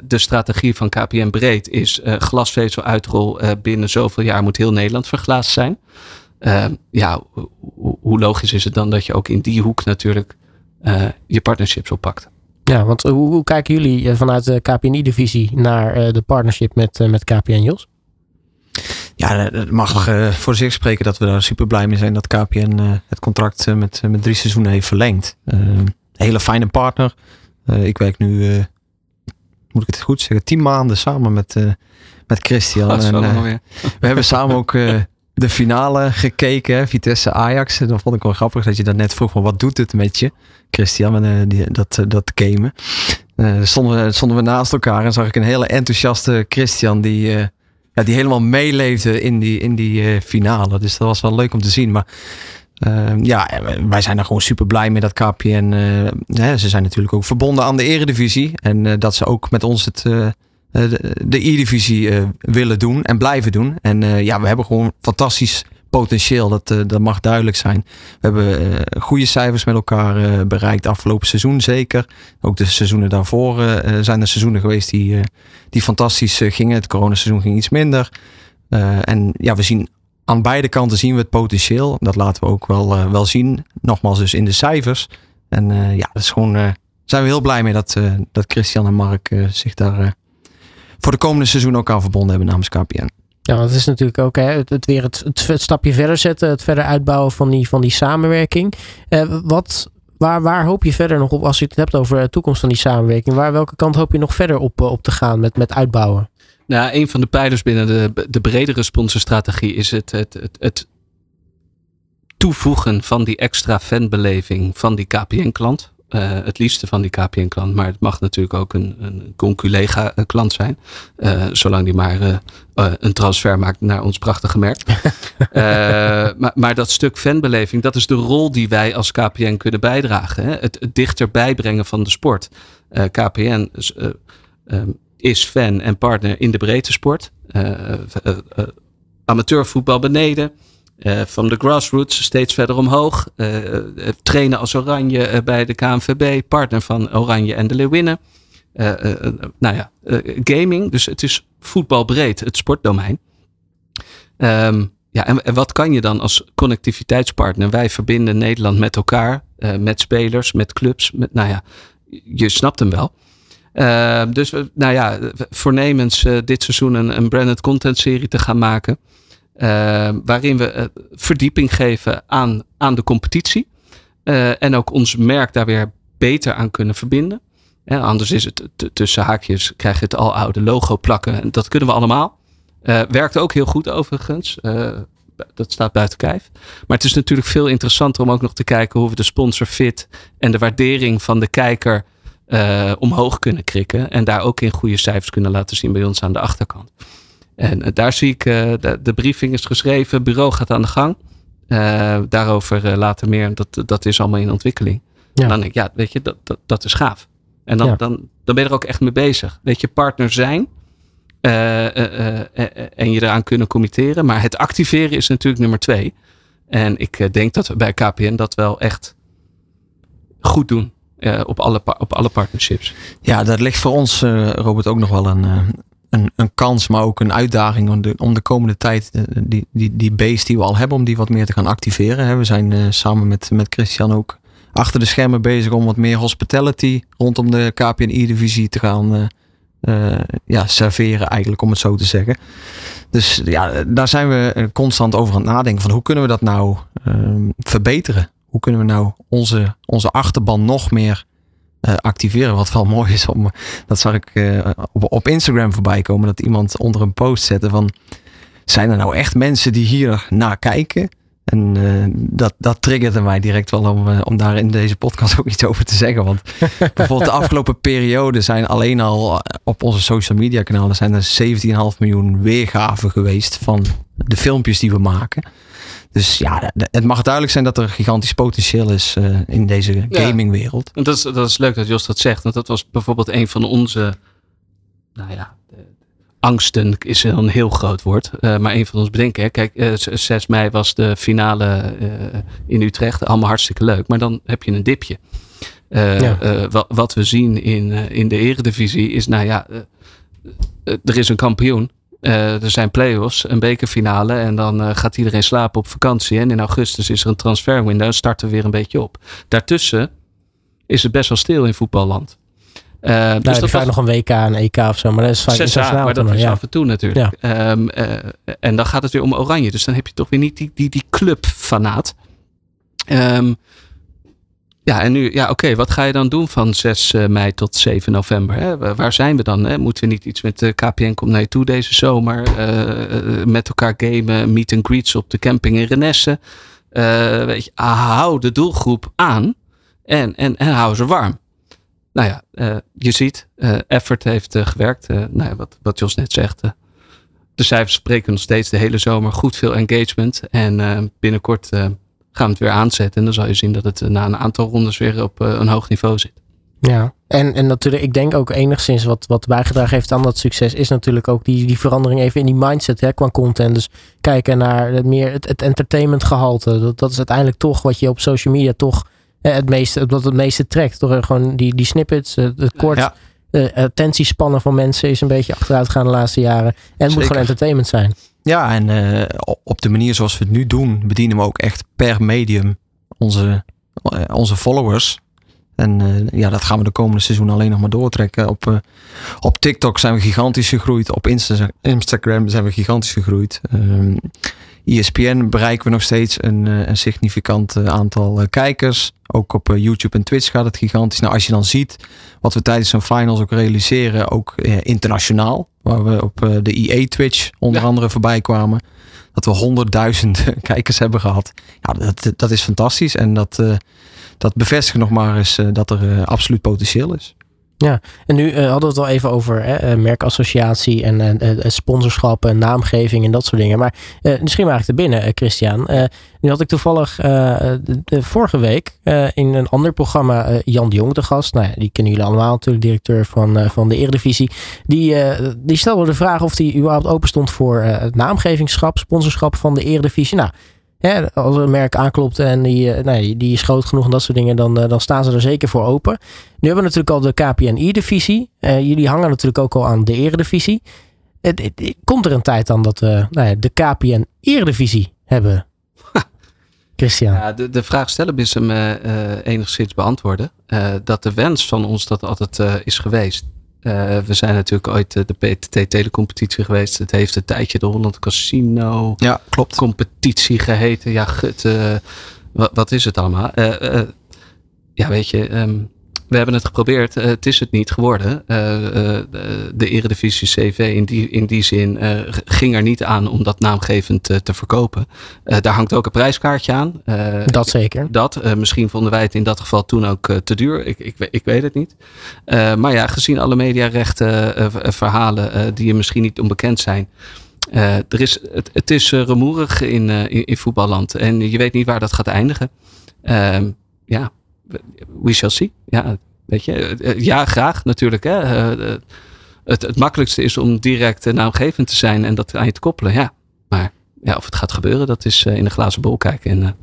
de strategie van KPN breed is glasvezel uitrol binnen zoveel jaar moet heel Nederland verglaasd zijn. Ja, hoe logisch is het dan dat je ook in die hoek natuurlijk je partnerships oppakt? Ja, want hoe, kijken jullie eh, vanuit de KPNI-divisie naar de partnership met, met KPN Jos? Ja, het mag voor zich spreken dat we daar super blij mee zijn dat KPN het contract met, met drie seizoenen heeft verlengd. Een hele fijne partner. ik werk nu, moet ik het goed zeggen, tien maanden samen met, met Christian. En, eh, we hebben samen ook eh, de finale gekeken, hè, Vitesse Ajax. En dat vond ik wel grappig dat je dat net vroeg van wat doet het met je, Christian, en, eh, die, dat, eh, dat gamen. Eh, stonden, we, stonden we naast elkaar en zag ik een hele enthousiaste Christian die, eh, ja, die helemaal meeleefde in die, in die eh, finale. Dus dat was wel leuk om te zien. Maar eh, ja, wij zijn er gewoon super blij mee dat KPN. eh, hè, ze zijn natuurlijk ook verbonden aan de Eredivisie. En eh, dat ze ook met ons het, eh, eh, de- de E-divisie eh, willen doen en blijven doen. En eh, ja, we hebben gewoon fantastisch potentieel. Dat, eh, dat mag duidelijk zijn. We hebben eh, goede cijfers met elkaar eh, bereikt afgelopen seizoen zeker. Ook de seizoenen daarvoor zijn er seizoenen geweest die, die fantastisch gingen. Het coronaseizoen ging iets minder. En ja, we zien aan beide kanten zien we het potentieel. Dat laten we ook wel, wel zien. Nogmaals dus in de cijfers. En ja, dat is gewoon, zijn we heel blij mee dat, dat Christian en Mark zich daar voor de komende seizoen ook aan verbonden hebben namens KPN. Ja, dat is natuurlijk ook hè, het, het weer het, stapje verder zetten, het verder uitbouwen van die, van die samenwerking. Eh, wat, waar, waar hoop je verder nog op als je het hebt over de toekomst van die samenwerking? Waar, welke kant hoop je nog verder op, eh, op te gaan met, met uitbouwen? Nou, een van de pijlers binnen de, de bredere sponsorstrategie is het, het, het, het toevoegen van die extra fanbeleving van die KPN-klant. Eh, het liefste van die KPN-klant, maar het mag natuurlijk ook een, een conculega-klant zijn. Eh, zolang die maar eh, eh, een transfer maakt naar ons prachtige merk. Eh, maar, maar dat stuk fanbeleving, dat is de rol die wij als KPN kunnen bijdragen. Hè? Het, het dichterbij brengen van de sport. Eh, KPN is, eh, ehm, is fan en partner in de breedte sport. Eh, eh, eh, amateurvoetbal beneden. Eh, van de grassroots steeds verder omhoog. eh, eh, trainen als Oranje bij de KNVB. Partner van Oranje en de Leeuwinnen. Nou ja, gaming. Dus het is voetbalbreed, het sportdomein. Ehm, ja, en, wat kan je dan als connectiviteitspartner? Wij verbinden Nederland met elkaar, met spelers, met clubs. Met, nou ja, je snapt hem wel. Ehm, dus nou ja, voornemens dit seizoen een, een branded content serie te gaan maken. Ehm, waarin we eh, verdieping geven aan, aan de competitie. Eh, en ook ons merk daar weer beter aan kunnen verbinden. Anders is het tussen haakjes, krijg je het al oude logo plakken. En dat kunnen we allemaal. Eh, werkt ook heel goed overigens. Dat staat buiten kijf. Maar het is natuurlijk veel interessanter om ook nog te kijken hoe we de sponsor fit en de waardering van de kijker omhoog kunnen krikken. En daar ook in goede cijfers kunnen laten zien bij ons aan de achterkant. En eh, daar zie ik, eh, de, de briefing is geschreven, het bureau gaat aan de gang. Eh, daarover eh, later meer, dat, dat is allemaal in ontwikkeling. Ja. En dan denk ik, ja, weet je, dat, dat, dat is gaaf. En dan, Ja. dan, dan ben je er ook echt mee bezig. Weet je, partner zijn eh, eh, eh, eh, en je eraan kunnen committeren. Maar het activeren is natuurlijk nummer twee. En ik denk dat we bij KPN dat wel echt goed doen. eh, op, alle, op alle partnerships. Ja, dat ligt voor ons, eh, Robert, ook nog wel een, eh, een, een kans, maar ook een uitdaging om de, om de komende tijd eh, die, die, die base die we al hebben, om die wat meer te gaan activeren. We zijn eh, samen met, met Christian ook achter de schermen bezig om wat meer hospitality rondom de KPN-divisie te gaan eh, ja, serveren, eigenlijk om het zo te zeggen. Dus ja, daar zijn we constant over aan het nadenken van hoe kunnen we dat nou ehm, verbeteren? Hoe kunnen we nou onze, onze achterban nog meer eh, activeren? Wat wel mooi is, om, dat zag ik eh, op, op Instagram voorbij komen, dat iemand onder een post zette van zijn er nou echt mensen die hier naar kijken? En eh, dat, dat triggerde mij direct wel om, om daar in deze podcast ook iets over te zeggen. Want bijvoorbeeld de afgelopen periode zijn alleen al op onze social media kanalen zijn er 17,5 miljoen weergaven geweest van de filmpjes die we maken. Dus ja, het mag duidelijk zijn dat er gigantisch potentieel is eh, in deze gamingwereld. Dat is, dat is leuk dat Jos dat zegt. Want dat was bijvoorbeeld een van onze, nou ja, de- angsten is een heel groot woord. eh, maar een van ons bedenken. Hè. Kijk, eh, z- 6 mei was de finale eh, in Utrecht. Allemaal hartstikke leuk. Maar dan heb je een dipje. Eh, Ja. eh, wat, wat we zien in, eh, in de eredivisie is, nou ja, eh, eh, er is een kampioen. Eh, er zijn play-offs, een bekerfinale en dan eh, gaat iedereen slapen op vakantie. En in augustus is er een transferwindow en starten we weer een beetje op. Daartussen is het best wel stil in voetballand. Eh, Nou, heb je dat vaak nog een WK, een EK of zo, maar dat is vaak internationaal maar dat is ja. af en toe natuurlijk. Ehm, eh, en dan gaat het weer om oranje. Dus dan heb je toch weer niet die, die, die clubfanaat. Ehm, Ja, en nu, ja, oké, wat ga je dan doen van 6 mei tot 7 november? Hè? Waar zijn we dan? Hè? Moeten we niet iets met de KPN komt naar toe deze zomer? met elkaar gamen, meet and greets op de camping in Renesse? weet je, hou de doelgroep aan en, en, en hou ze warm. Nou ja, je ziet, effort heeft gewerkt. nou ja, wat, wat Jos net zegt, de cijfers spreken nog steeds de hele zomer goed veel engagement. En uh, binnenkort uh, gaan we het weer aanzetten. En dan zal je zien dat het uh, na een aantal rondes weer op een hoog niveau zit. Ja, en, en natuurlijk, ik denk ook enigszins wat, wat bijgedragen heeft aan dat succes, is natuurlijk ook die, die verandering even in die mindset hè, qua content. Dus kijken naar het, meer het, het entertainment gehalte. Dat, dat is uiteindelijk toch wat je op social media toch het meeste, wat het meeste trekt. Toch gewoon die, die snippets, het kort. Ja de attentiespannen van mensen is een beetje achteruit gegaan de laatste jaren. En het moet gewoon entertainment zijn. Ja, en uh, op de manier zoals we het nu doen, bedienen we ook echt per medium onze, uh, onze followers. En uh, ja, dat gaan we de komende seizoen alleen nog maar doortrekken. Op, op TikTok zijn we gigantisch gegroeid. Op Insta Instagram zijn we gigantisch gegroeid. Ehm, ESPN bereiken we nog steeds een, een significant aantal kijkers. Ook op YouTube en Twitch gaat het gigantisch. Nou, als je dan ziet wat we tijdens zo'n finals ook realiseren, ook eh, internationaal. Waar we op eh, de EA Twitch onder andere voorbij kwamen. Dat we honderdduizenden kijkers hebben gehad. Ja, dat, dat is fantastisch. En dat, uh, dat bevestigt nog maar eens dat er absoluut potentieel is. Ja, en nu hadden we het al even over hè, merkassociatie en sponsorschap en naamgeving en dat soort dingen. Maar misschien maar te binnen, Christian. Nu had ik toevallig uh, de, vorige week uh, in een ander programma uh, Jan de Jong de gast. Nou ja, die kennen jullie allemaal natuurlijk, directeur van, van de Eredivisie. Die, die stelde de vraag of hij überhaupt open stond voor naamgevingschap, sponsorschap van de Eredivisie. Nou, hè, als een merk aanklopt en die, nou, die is groot genoeg en dat soort dingen, dan, dan staan ze er zeker voor open. Nu hebben we natuurlijk al de KPN-divisie. jullie hangen natuurlijk ook al aan de Eredivisie. Het, het, komt er een tijd dan dat we nou ja, de KPN-Eredivisie hebben Christian. Ja, de, de vraag stellen is hem uh, enigszins beantwoorden. Uh, dat de wens van ons dat altijd is geweest. We zijn natuurlijk ooit de PTT telecompetitie geweest. Het heeft een tijdje de Holland Casino ja, klopt. competitie geheten. Ja, gut, wat, wat, is het allemaal? ja, weet je, um, we hebben het geprobeerd. Uh, het is het niet geworden. Uh, uh, de Eredivisie CV in die, in die zin ging er niet aan om dat naamgevend te verkopen. daar hangt ook een prijskaartje aan. dat zeker. Dat. misschien vonden wij het in dat geval toen ook te duur. Ik, ik, ik weet het niet. maar ja, gezien alle mediarechten verhalen die je misschien niet onbekend zijn. er is, het, het is rumoerig in, in, in, voetballand. En je weet niet waar dat gaat eindigen. Ehm, ja, we shall see. Ja, weet je, eh, eh, ja graag natuurlijk. Hè. Eh, het, het makkelijkste is om direct naamgevend te zijn en dat aan je te koppelen. Ja, maar ja, of het gaat gebeuren, dat is in de glazen bol kijken. En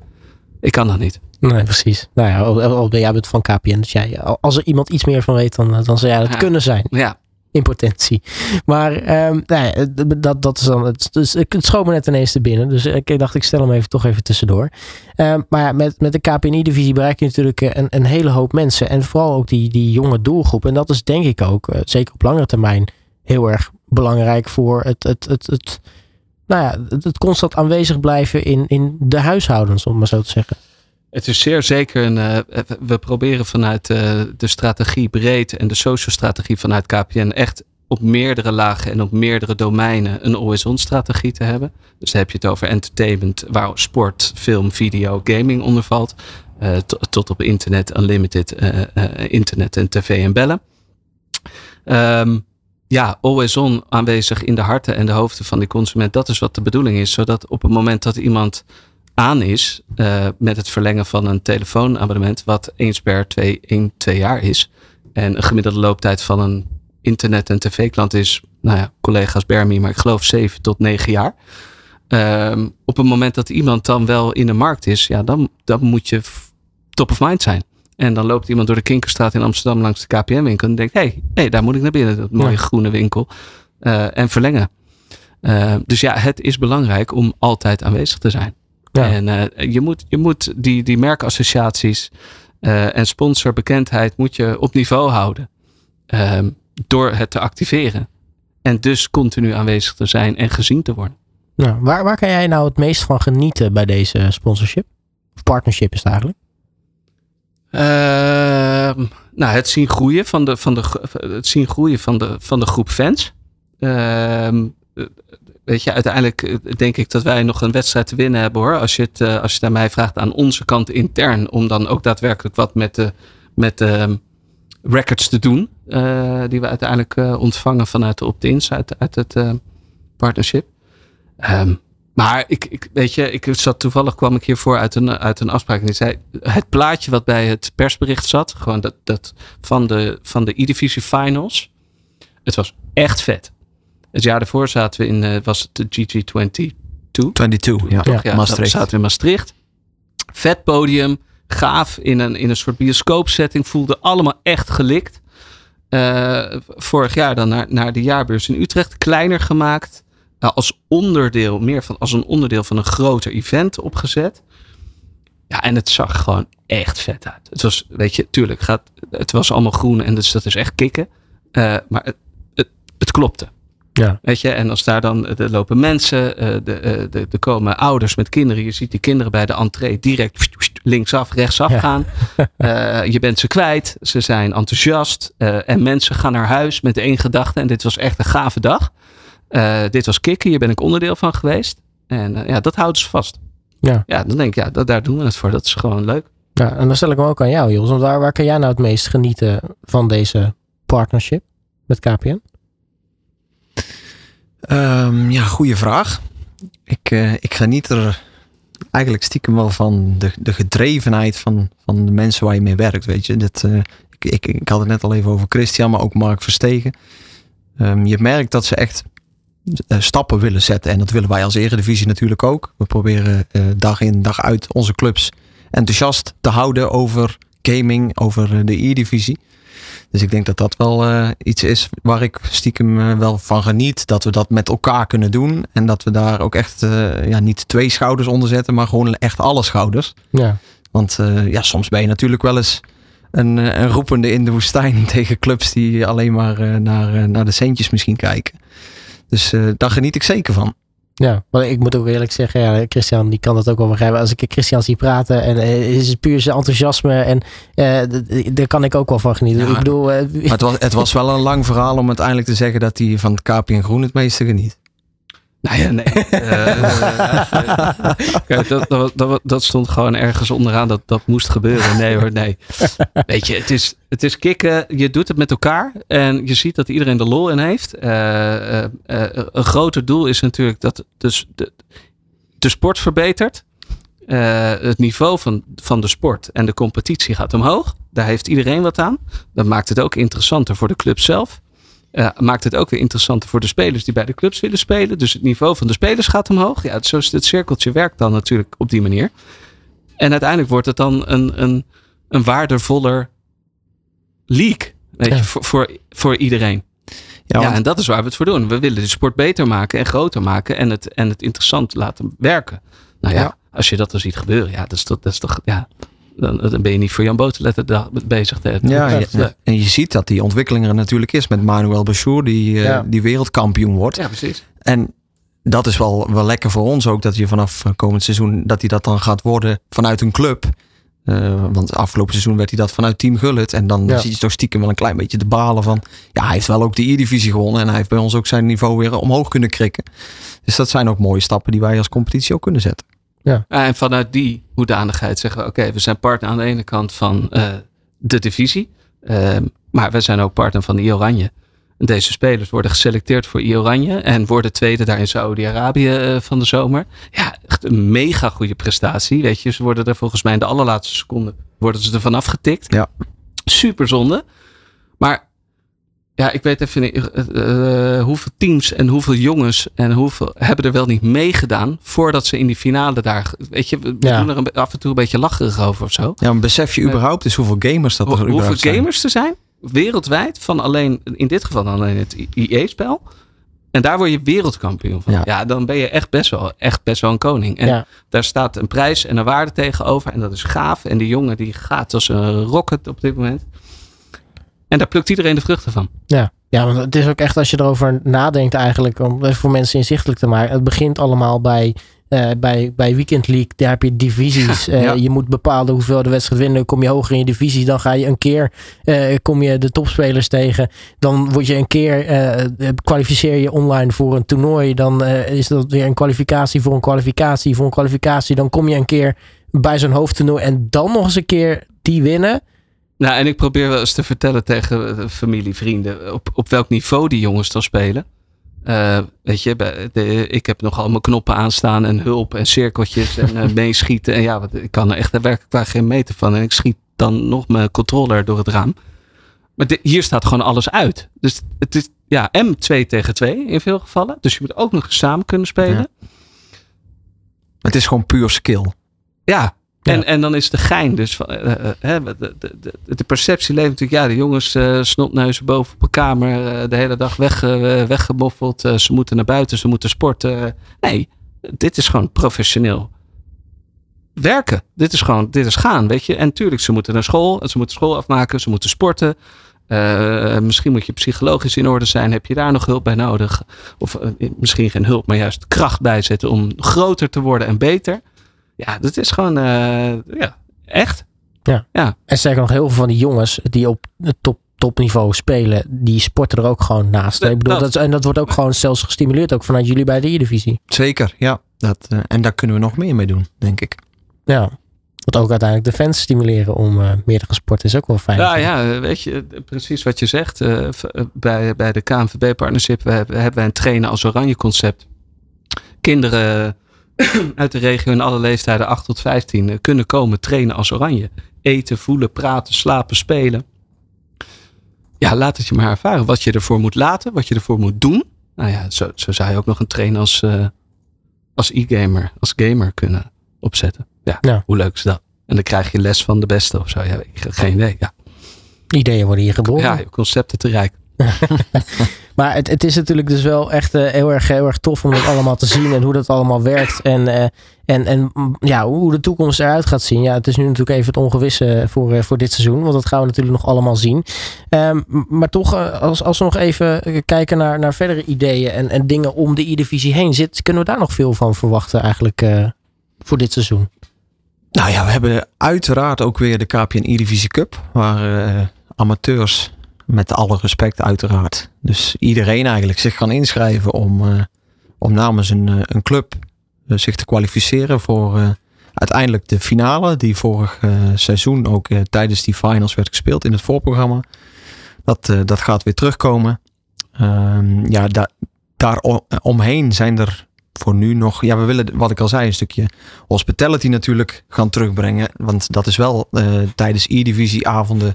ik kan dat niet. Nee, precies. Nou ja, al ben jij bent van KPN. Dus jij, als er iemand iets meer van weet, dan, dan zou jij dat kunnen zijn. Ja, in potentie. Maar um, nou dat, dat is dan. Het, dus ik schoot me net ineens te binnen. Dus ik dacht, ik stel hem even toch even tussendoor. Um, maar ja, met, met de KPNI-divisie bereik je natuurlijk een, een hele hoop mensen. En vooral ook die, die jonge doelgroep. En dat is denk ik ook, uh, zeker op langere termijn, heel erg belangrijk voor het, het, het, het, nou ja, het, het constant aanwezig blijven in, in de huishoudens, om maar zo te zeggen. Het is zeer zeker een. Uh, we proberen vanuit uh, de strategie breed en de social strategie vanuit KPN echt op meerdere lagen en op meerdere domeinen een always-on strategie te hebben. Dus dan heb je het over entertainment, waar sport, film, video, gaming onder valt. Tot op internet, unlimited internet en tv en bellen. Um, ja, always on aanwezig in de harten en de hoofden van die consument. Dat is wat de bedoeling is. Zodat op het moment dat iemand aan is uh, met het verlengen van een telefoonabonnement, wat eens per twee, één, twee jaar is. En een gemiddelde looptijd van een internet- en tv-klant is, nou ja, collega's Bermi, maar ik geloof zeven tot negen jaar. Um, op het moment dat iemand dan wel in de markt is, ja, dan, dan moet je top of mind zijn. En dan loopt iemand door de Kinkerstraat in Amsterdam langs de KPN-winkel en denkt, hé, hey, hey, daar moet ik naar binnen, dat mooie groene winkel. Uh, en verlengen. Uh, dus ja, het is belangrijk om altijd aanwezig te zijn. En uh, je moet, je moet die, die merkassociaties uh, en sponsorbekendheid moet je op niveau houden. Uh, door het te activeren. En dus continu aanwezig te zijn en gezien te worden. Nou, waar, waar kan jij nou het meest van genieten bij deze sponsorship? Of partnership is het eigenlijk? Ehm, nou, het zien groeien van de, van de, het zien groeien van de, van de groep fans. Ehm, weet je, uiteindelijk eh, denk ik dat wij nog een wedstrijd te winnen hebben hoor. Als je het, eh, als je het mij vraagt aan onze kant intern. Om dan ook daadwerkelijk wat met de, met de ehm, records te doen. eh, die we uiteindelijk ontvangen vanuit de opt-ins, uit, uit het partnership. Ehm, maar ik, ik, weet je, ik zat toevallig kwam ik hiervoor uit een, uit een afspraak. En zei: het plaatje wat bij het persbericht zat, gewoon dat, dat van de, van de E-Divisie Finals. Het was echt vet. Het jaar daarvoor zaten we in, eh, was het de GG22. 22, ja. Toch? Ja, Maastricht. Zaten we in Maastricht. Vet podium, gaaf in een, in een soort bioscoopsetting. Voelde allemaal echt gelikt. Eh, vorig jaar dan naar, naar de jaarbeurs in Utrecht. Kleiner gemaakt. Nou, als onderdeel, meer van als een onderdeel van een groter event opgezet. Ja, en het zag gewoon echt vet uit. Het was, weet je, tuurlijk, gaat, het was allemaal groen en dus dat is echt kicken. Eh, maar het, het, het klopte. Ja. Weet je, en als daar dan, er lopen mensen, eh, de, eh, de, er komen ouders met kinderen. Je ziet die kinderen bij de entree direct linksaf, rechtsaf Ja. gaan. Eh, je bent ze kwijt, ze zijn enthousiast. eh, en mensen gaan naar huis met één gedachte. En dit was echt een gave dag. Eh, dit was kicken, hier ben ik onderdeel van geweest. En eh, ja, dat houden ze vast. Ja. ja, dan denk ik, ja, dat, daar doen we het voor. Dat is gewoon leuk. Ja, en dan stel ik hem ook aan jou, Jos. Want waar, waar kan jij nou het meest genieten van deze partnership met KPN? Ehm, ja, goede vraag. Ik, eh, ik geniet er eigenlijk stiekem wel van de, de gedrevenheid van, van de mensen waar je mee werkt. Weet je, dat, eh, ik, ik, had het net al even over Christian, maar ook Mark Verstegen. Ehm, je merkt dat ze echt eh, stappen willen zetten. En dat willen wij als Eredivisie natuurlijk ook. We proberen dag in dag uit onze clubs enthousiast te houden over gaming, over de E-divisie. Dus ik denk dat dat wel eh, iets is waar ik stiekem eh, wel van geniet. Dat we dat met elkaar kunnen doen. En dat we daar ook echt eh, ja, niet twee schouders onder zetten, maar gewoon echt alle schouders. Ja, Want ja, soms ben je natuurlijk wel eens een, een roepende in de woestijn tegen clubs die alleen maar naar, naar de centjes misschien kijken. Dus daar geniet ik zeker van. Ja. Maar ik moet ook eerlijk zeggen, ja, Christian die kan dat ook wel begrijpen. Als ik Christian zie praten en eh, is het puur zijn enthousiasme en eh, daar kan ik ook wel van genieten. Ja. ik bedoel, eh, Maar het was, het was wel een lang verhaal om uiteindelijk te zeggen dat hij van het KPN Groen het meeste geniet. Nou ja, nee. Eh, kijk, dat, dat, dat, dat stond gewoon ergens onderaan. Dat, dat moest gebeuren. Nee hoor, nee. Weet je, het is, het is kicken. Je doet het met elkaar. En je ziet dat iedereen er lol in heeft. Eh, eh, een groter doel is natuurlijk dat dus de, de sport verbetert. Het niveau van, van de sport en de competitie gaat omhoog. Daar heeft iedereen wat aan. Dat maakt het ook interessanter voor de club zelf. Eh, maakt het ook weer interessanter voor de spelers die bij de clubs willen spelen. Dus het niveau van de spelers gaat omhoog. Ja, zo is het cirkeltje werkt dan natuurlijk op die manier. En uiteindelijk wordt het dan een, een, een waardevoller league. Weet Ja. je, voor, voor, voor iedereen. Ja, Ja, en dat is waar we het voor doen. We willen de sport beter maken en groter maken. En het, en het interessant laten werken. Nou ja, Ja. als je dat dan ziet gebeuren. Ja, dat is toch, dat is toch ja, dan, dan ben je niet voor Jan Boterletter dag bezig. Te Ja, en je ziet dat die ontwikkeling er natuurlijk is met Manuel Bachour, die, eh, Ja. die wereldkampioen wordt. ja, precies. En dat is wel, wel lekker voor ons ook, dat je vanaf eh, komend seizoen, dat hij dat dan gaat worden vanuit een club. Eh, want afgelopen seizoen werd hij dat vanuit Team Gullit. En dan Ja. zie je toch stiekem wel een klein beetje de balen van... Ja, hij heeft wel ook de E-divisie gewonnen. En hij heeft bij ons ook zijn niveau weer omhoog kunnen krikken. Dus dat zijn ook mooie stappen die wij als competitie ook kunnen zetten. Ja, en vanuit die hoedanigheid zeggen we, oké, we zijn partner aan de ene kant van eh, de divisie. Ehm, maar we zijn ook partner van I Oranje. En deze spelers worden geselecteerd voor I Oranje. En worden tweede daar in Saudi-Arabië eh, van de zomer. Ja, echt een mega goede prestatie. Weet je, ze worden er volgens mij in de allerlaatste seconde worden ze er vanaf getikt. Ja. Super zonde. Maar ja, ik weet even niet eh, eh, hoeveel teams en hoeveel jongens en hoeveel hebben er wel niet meegedaan voordat ze in die finale daar. Weet je, we Ja. doen er een, af en toe een beetje lacherig over of zo. Ja, maar besef je überhaupt dus hoeveel gamers dat er Hoe- hoeveel zijn? gamers er zijn wereldwijd van alleen, in dit geval alleen het IE-spel. En daar word je wereldkampioen van. Ja. Ja. dan ben je echt best wel, echt best wel een koning. En Ja. daar staat een prijs en een waarde tegenover. En dat is gaaf. En die jongen die gaat als een rocket op dit moment. En daar plukt iedereen de vruchten van. Ja. ja, want het is ook echt als je erover nadenkt eigenlijk, om het voor mensen inzichtelijk te maken. Het begint allemaal bij bij, bij Weekend League, daar heb je divisies. Ja. Je moet bepaalde hoeveel de wedstrijd winnen. Kom je hoger in je divisie, dan ga je een keer, kom je de topspelers tegen. Dan word je een keer, kwalificeer je online voor een toernooi. Dan is dat weer een kwalificatie voor een kwalificatie voor een kwalificatie. Dan kom je een keer bij zo'n hoofdtoernooi en dan nog eens een keer die winnen. Nou, en ik probeer wel eens te vertellen tegen familie, vrienden, op, op welk niveau die jongens dan spelen. Uh, weet je, de, ik heb nogal mijn knoppen aanstaan en hulp en cirkeltjes en uh, meeschieten. En ja, wat, ik kan er echt werkelijk waar geen meter van. En ik schiet dan nog mijn controller door het raam. Maar de, hier staat gewoon alles uit. Dus het is ja, M2 tegen 2 in veel gevallen. Dus je moet ook nog samen kunnen spelen. Ja. Het is gewoon puur skill. Ja, en, en dan is de gein dus van, uh, uh, de, de, de, de, perceptie leeft natuurlijk, ja, de jongens uh, snotneuzen boven op een kamer, de hele dag weg, weggemoffeld, ze moeten naar buiten, ze moeten sporten. nee, dit is gewoon professioneel werken. Dit is gewoon, dit is gaan, weet je. En tuurlijk, ze moeten naar school, ze moeten school afmaken, ze moeten sporten. misschien moet je psychologisch in orde zijn. Heb je daar nog hulp bij nodig? Of misschien geen hulp, maar juist kracht bijzetten om groter te worden en beter. Ja, dat is gewoon uh, ja, echt. Ja. ja. En zeker nog heel veel van die jongens die op het top, topniveau spelen, die sporten er ook gewoon naast. Ik bedoel, dat, en dat wordt ook gewoon zelfs gestimuleerd, ook vanuit jullie bij de E-divisie. Zeker, ja. Dat, uh, en daar kunnen we nog meer mee doen, denk ik. Ja. Wat ook uiteindelijk de fans stimuleren om uh, meer te gaan sporten is ook wel fijn. Ja, ja, weet je, precies wat je zegt. Uh, bij, bij de KNVB Partnership we hebben, hebben wij een trainen als oranje concept. Kinderen uit de regio in alle leeftijden 8 tot 15 kunnen komen trainen als oranje. Eten, voelen, praten, slapen, spelen. Ja, laat het je maar ervaren. Wat je ervoor moet laten, wat je ervoor moet doen. Nou ja, zo, zo zou je ook nog een train als, uh, als e-gamer, als gamer kunnen opzetten. Ja, ja, hoe leuk is dat? En dan krijg je les van de beste of zo. Ja, geen idee. Ja. Ideeën worden hier geboren. Ja, concepten te rijk. maar het, het is natuurlijk dus wel echt uh, heel, erg, heel erg tof om dat allemaal te zien en hoe dat allemaal werkt. En, uh, en, en ja, hoe de toekomst eruit gaat zien. Ja, het is nu natuurlijk even het ongewisse voor, uh, voor dit seizoen. Want dat gaan we natuurlijk nog allemaal zien. Um, maar toch, als, als we nog even kijken naar, naar verdere ideeën en, en dingen om de E-divisie heen zit, kunnen we daar nog veel van verwachten eigenlijk voor dit seizoen? Nou ja, we hebben uiteraard ook weer de KPN E-divisie Cup. Waar amateurs met alle respect uiteraard. Dus iedereen eigenlijk zich kan inschrijven om, uh, om namens een, uh, een club uh, zich te kwalificeren voor uiteindelijk de finale. Die vorig seizoen ook tijdens die finals werd gespeeld in het voorprogramma. Dat, dat gaat weer terugkomen. Ehm, ja, da daar omheen zijn er voor nu nog. Ja, we willen, wat ik al zei, een stukje hospitality natuurlijk gaan terugbrengen. Want dat is wel tijdens E-divisie avonden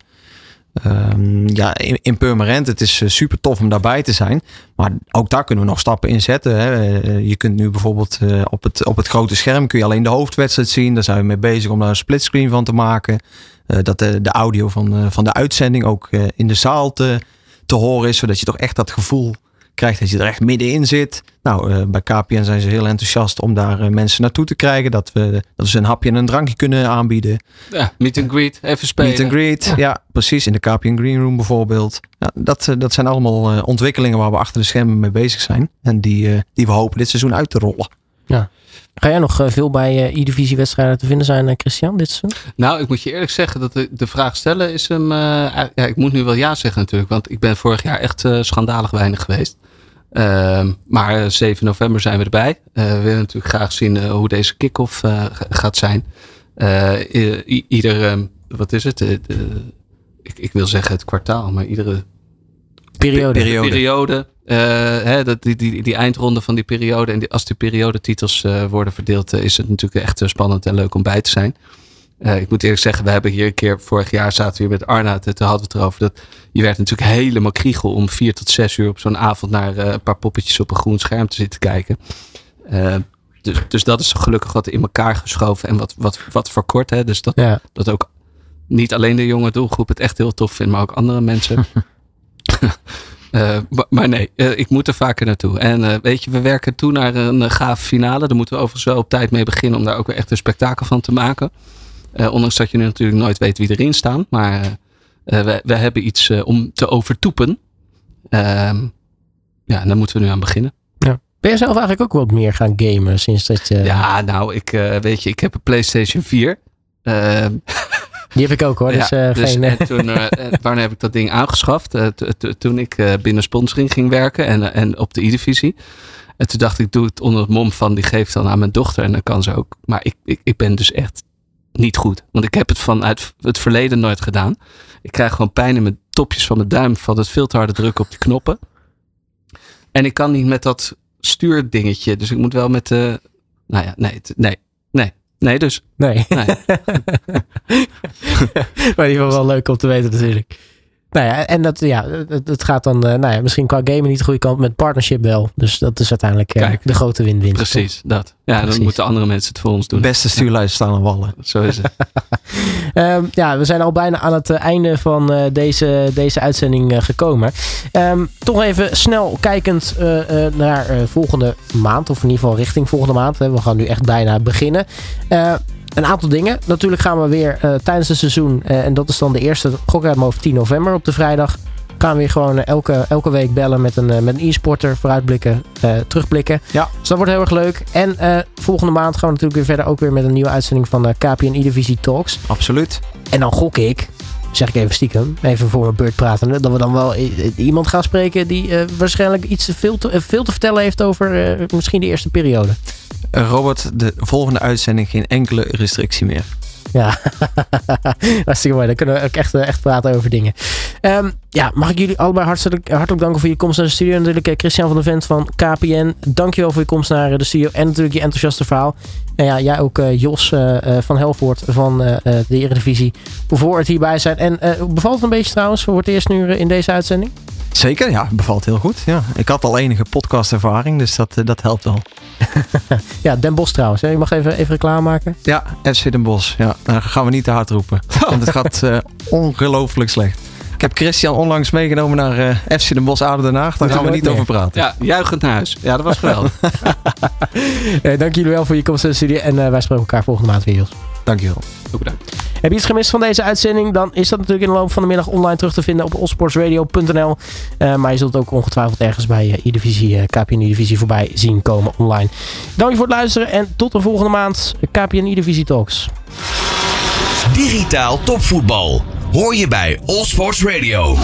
Um, ja, in, Purmerend, het is super tof om daarbij te zijn. Maar ook daar kunnen we nog stappen in zetten. Hè. Je kunt nu bijvoorbeeld uh, op, het, op het grote scherm kun je alleen de hoofdwedstrijd zien. Daar zijn we mee bezig om daar een splitscreen van te maken. Dat de, de audio van, van de uitzending ook in de zaal te, te horen is. Zodat je toch echt dat gevoel krijgt dat je er echt middenin zit. Nou, uh, bij KPN zijn ze heel enthousiast om daar uh, mensen naartoe te krijgen. Dat we, dat ze een hapje en een drankje kunnen aanbieden. Ja, meet and greet, even spelen. Meet and greet, ja, ja precies. In de KPN Green Room bijvoorbeeld. Ja, dat, dat zijn allemaal uh, ontwikkelingen waar we achter de schermen mee bezig zijn. En die, die we hopen dit seizoen uit te rollen. Ja. Ga jij nog veel bij uh, E-divisie wedstrijden te vinden zijn, Christian, dit seizoen? Nou, ik moet je eerlijk zeggen dat de, de vraag stellen is hem... Uh, ja, ik moet nu wel ja zeggen natuurlijk. Want ik ben vorig jaar echt uh, schandalig weinig geweest. Uh, maar 7 november zijn we erbij. Uh, we willen natuurlijk graag zien uh, hoe deze kick-off gaat zijn. ieder, wat is het? ik, ik, wil zeggen het kwartaal, maar iedere periode. periode. periode hè, dat, die, die, die eindronde van die periode. En die, als die periodetitels worden verdeeld, is het natuurlijk echt spannend en leuk om bij te zijn. Uh, ik moet eerlijk zeggen, we hebben hier een keer, vorig jaar zaten we hier met Arna, toen hadden we het erover dat je werd natuurlijk helemaal kriegel om vier tot zes uur op zo'n avond naar uh, een paar poppetjes op een groen scherm te zitten kijken. Uh, dus, dus dat is gelukkig wat in elkaar geschoven en wat, wat, wat verkort. Hè? Dus dat, ja. dat ook niet alleen de jonge doelgroep het echt heel tof vindt, maar ook andere mensen. Uh, maar nee, uh, ik moet er vaker naartoe. En uh, weet je, we werken toe naar een gave finale. Daar moeten we overigens wel op tijd mee beginnen om daar ook weer echt een spektakel van te maken. Ondanks dat je nu natuurlijk nooit weet wie erin staan. Maar we, we, hebben iets om te overtoepen. Ehm, ja, en daar moeten we nu aan beginnen. Ja. Ben je zelf eigenlijk ook wat meer gaan gamen sinds dat je... Ja, nou, ik, weet je, ik heb een PlayStation 4. Die heb ik ook hoor. Dus, ja, uh, dus geen, en toen, uh, wanneer heb ik dat ding aangeschaft? Toen ik binnen sponsoring ging werken en, en op de E-divisie. En toen dacht ik, doe het onder het mom van, die geeft dan aan mijn dochter en dan kan ze ook. Maar ik, ik, ik ben dus echt niet goed. Want ik heb het vanuit het verleden nooit gedaan. Ik krijg gewoon pijn in mijn topjes van mijn duim van het veel te harde drukken op die knoppen. En ik kan niet met dat stuurdingetje. Dus ik moet wel met de. Nou ja, nee, nee, nee. Dus. Nee. nee. maar die was wel leuk om te weten natuurlijk. Nou ja, en dat, ja, het, het gaat dan, uh, nou ja, misschien qua gamen niet de goede kant, met partnership wel. Dus dat is uiteindelijk uh, Kijk, de grote win-win. Precies, toch? dat. Ja, Precies. dan moeten andere mensen het voor ons doen. Beste stuurlijst staan aan wallen. Zo is het. um, ja, we zijn al bijna aan het einde van uh, deze, deze uitzending gekomen. Um, toch even snel kijkend naar volgende maand, of in ieder geval richting volgende maand. We gaan nu echt bijna beginnen een aantal dingen. Natuurlijk gaan we weer uh, tijdens het seizoen, uh, en dat is dan de eerste, gok uit mijn hoofd 10 november op de vrijdag. Gaan we weer gewoon uh, elke, elke week bellen met een, met een e-sporter, vooruitblikken, terugblikken. Ja. Dus dat wordt heel erg leuk. En volgende maand gaan we natuurlijk weer verder ook weer met een nieuwe uitzending van KPN E-Divisie Talks. Absoluut. En dan gok ik, zeg ik even stiekem, even voor mijn beurt praten, dat we dan wel iemand gaan spreken die waarschijnlijk iets veel te, veel te vertellen heeft over misschien de eerste periode. Robert, de volgende uitzending geen enkele restrictie meer. Ja, hartstikke mooi. Dan kunnen we ook echt, echt praten over dingen. Um, ja, mag ik jullie allebei hartelijk, hartelijk danken voor je komst naar de studio. Natuurlijk Christian van der Vent van KPN. Dankjewel voor je komst naar de studio en natuurlijk je enthousiaste verhaal. En ja, jij ook Jos van Helvoort van de Eredivisie voor het hierbij zijn. En bevalt het een beetje trouwens voor het eerst nu in deze uitzending? Zeker, ja, bevalt heel goed. Ja. Ik had al enige podcastervaring, dus dat, dat helpt wel. ja, Den Bos trouwens. Hè? Je mag even, even reclame maken. Ja, FC Den Bos. Ja, dan gaan we niet te hard roepen. Want het gaat uh, ongelooflijk slecht. Ik heb Christian onlangs meegenomen naar uh, FC Den Bosch Oude Den Haag. Daar gaan we niet meer. over praten. Ja, juichend naar huis. Ja, dat was geweldig. hey, dank jullie wel voor je komst in de studie. En uh, wij spreken elkaar volgende maand weer, Jos. Dankjewel. Ook bedankt. Heb je iets gemist van deze uitzending? Dan is dat natuurlijk in de loop van de middag online terug te vinden op allsportsradio.nl. Uh, maar je zult het ook ongetwijfeld ergens bij uh, E-Divisie, uh, KPN E-Divisie voorbij zien komen online. Dank je voor het luisteren en tot de volgende maand KPN E-Divisie Talks. Digitaal topvoetbal hoor je bij All Sports Radio.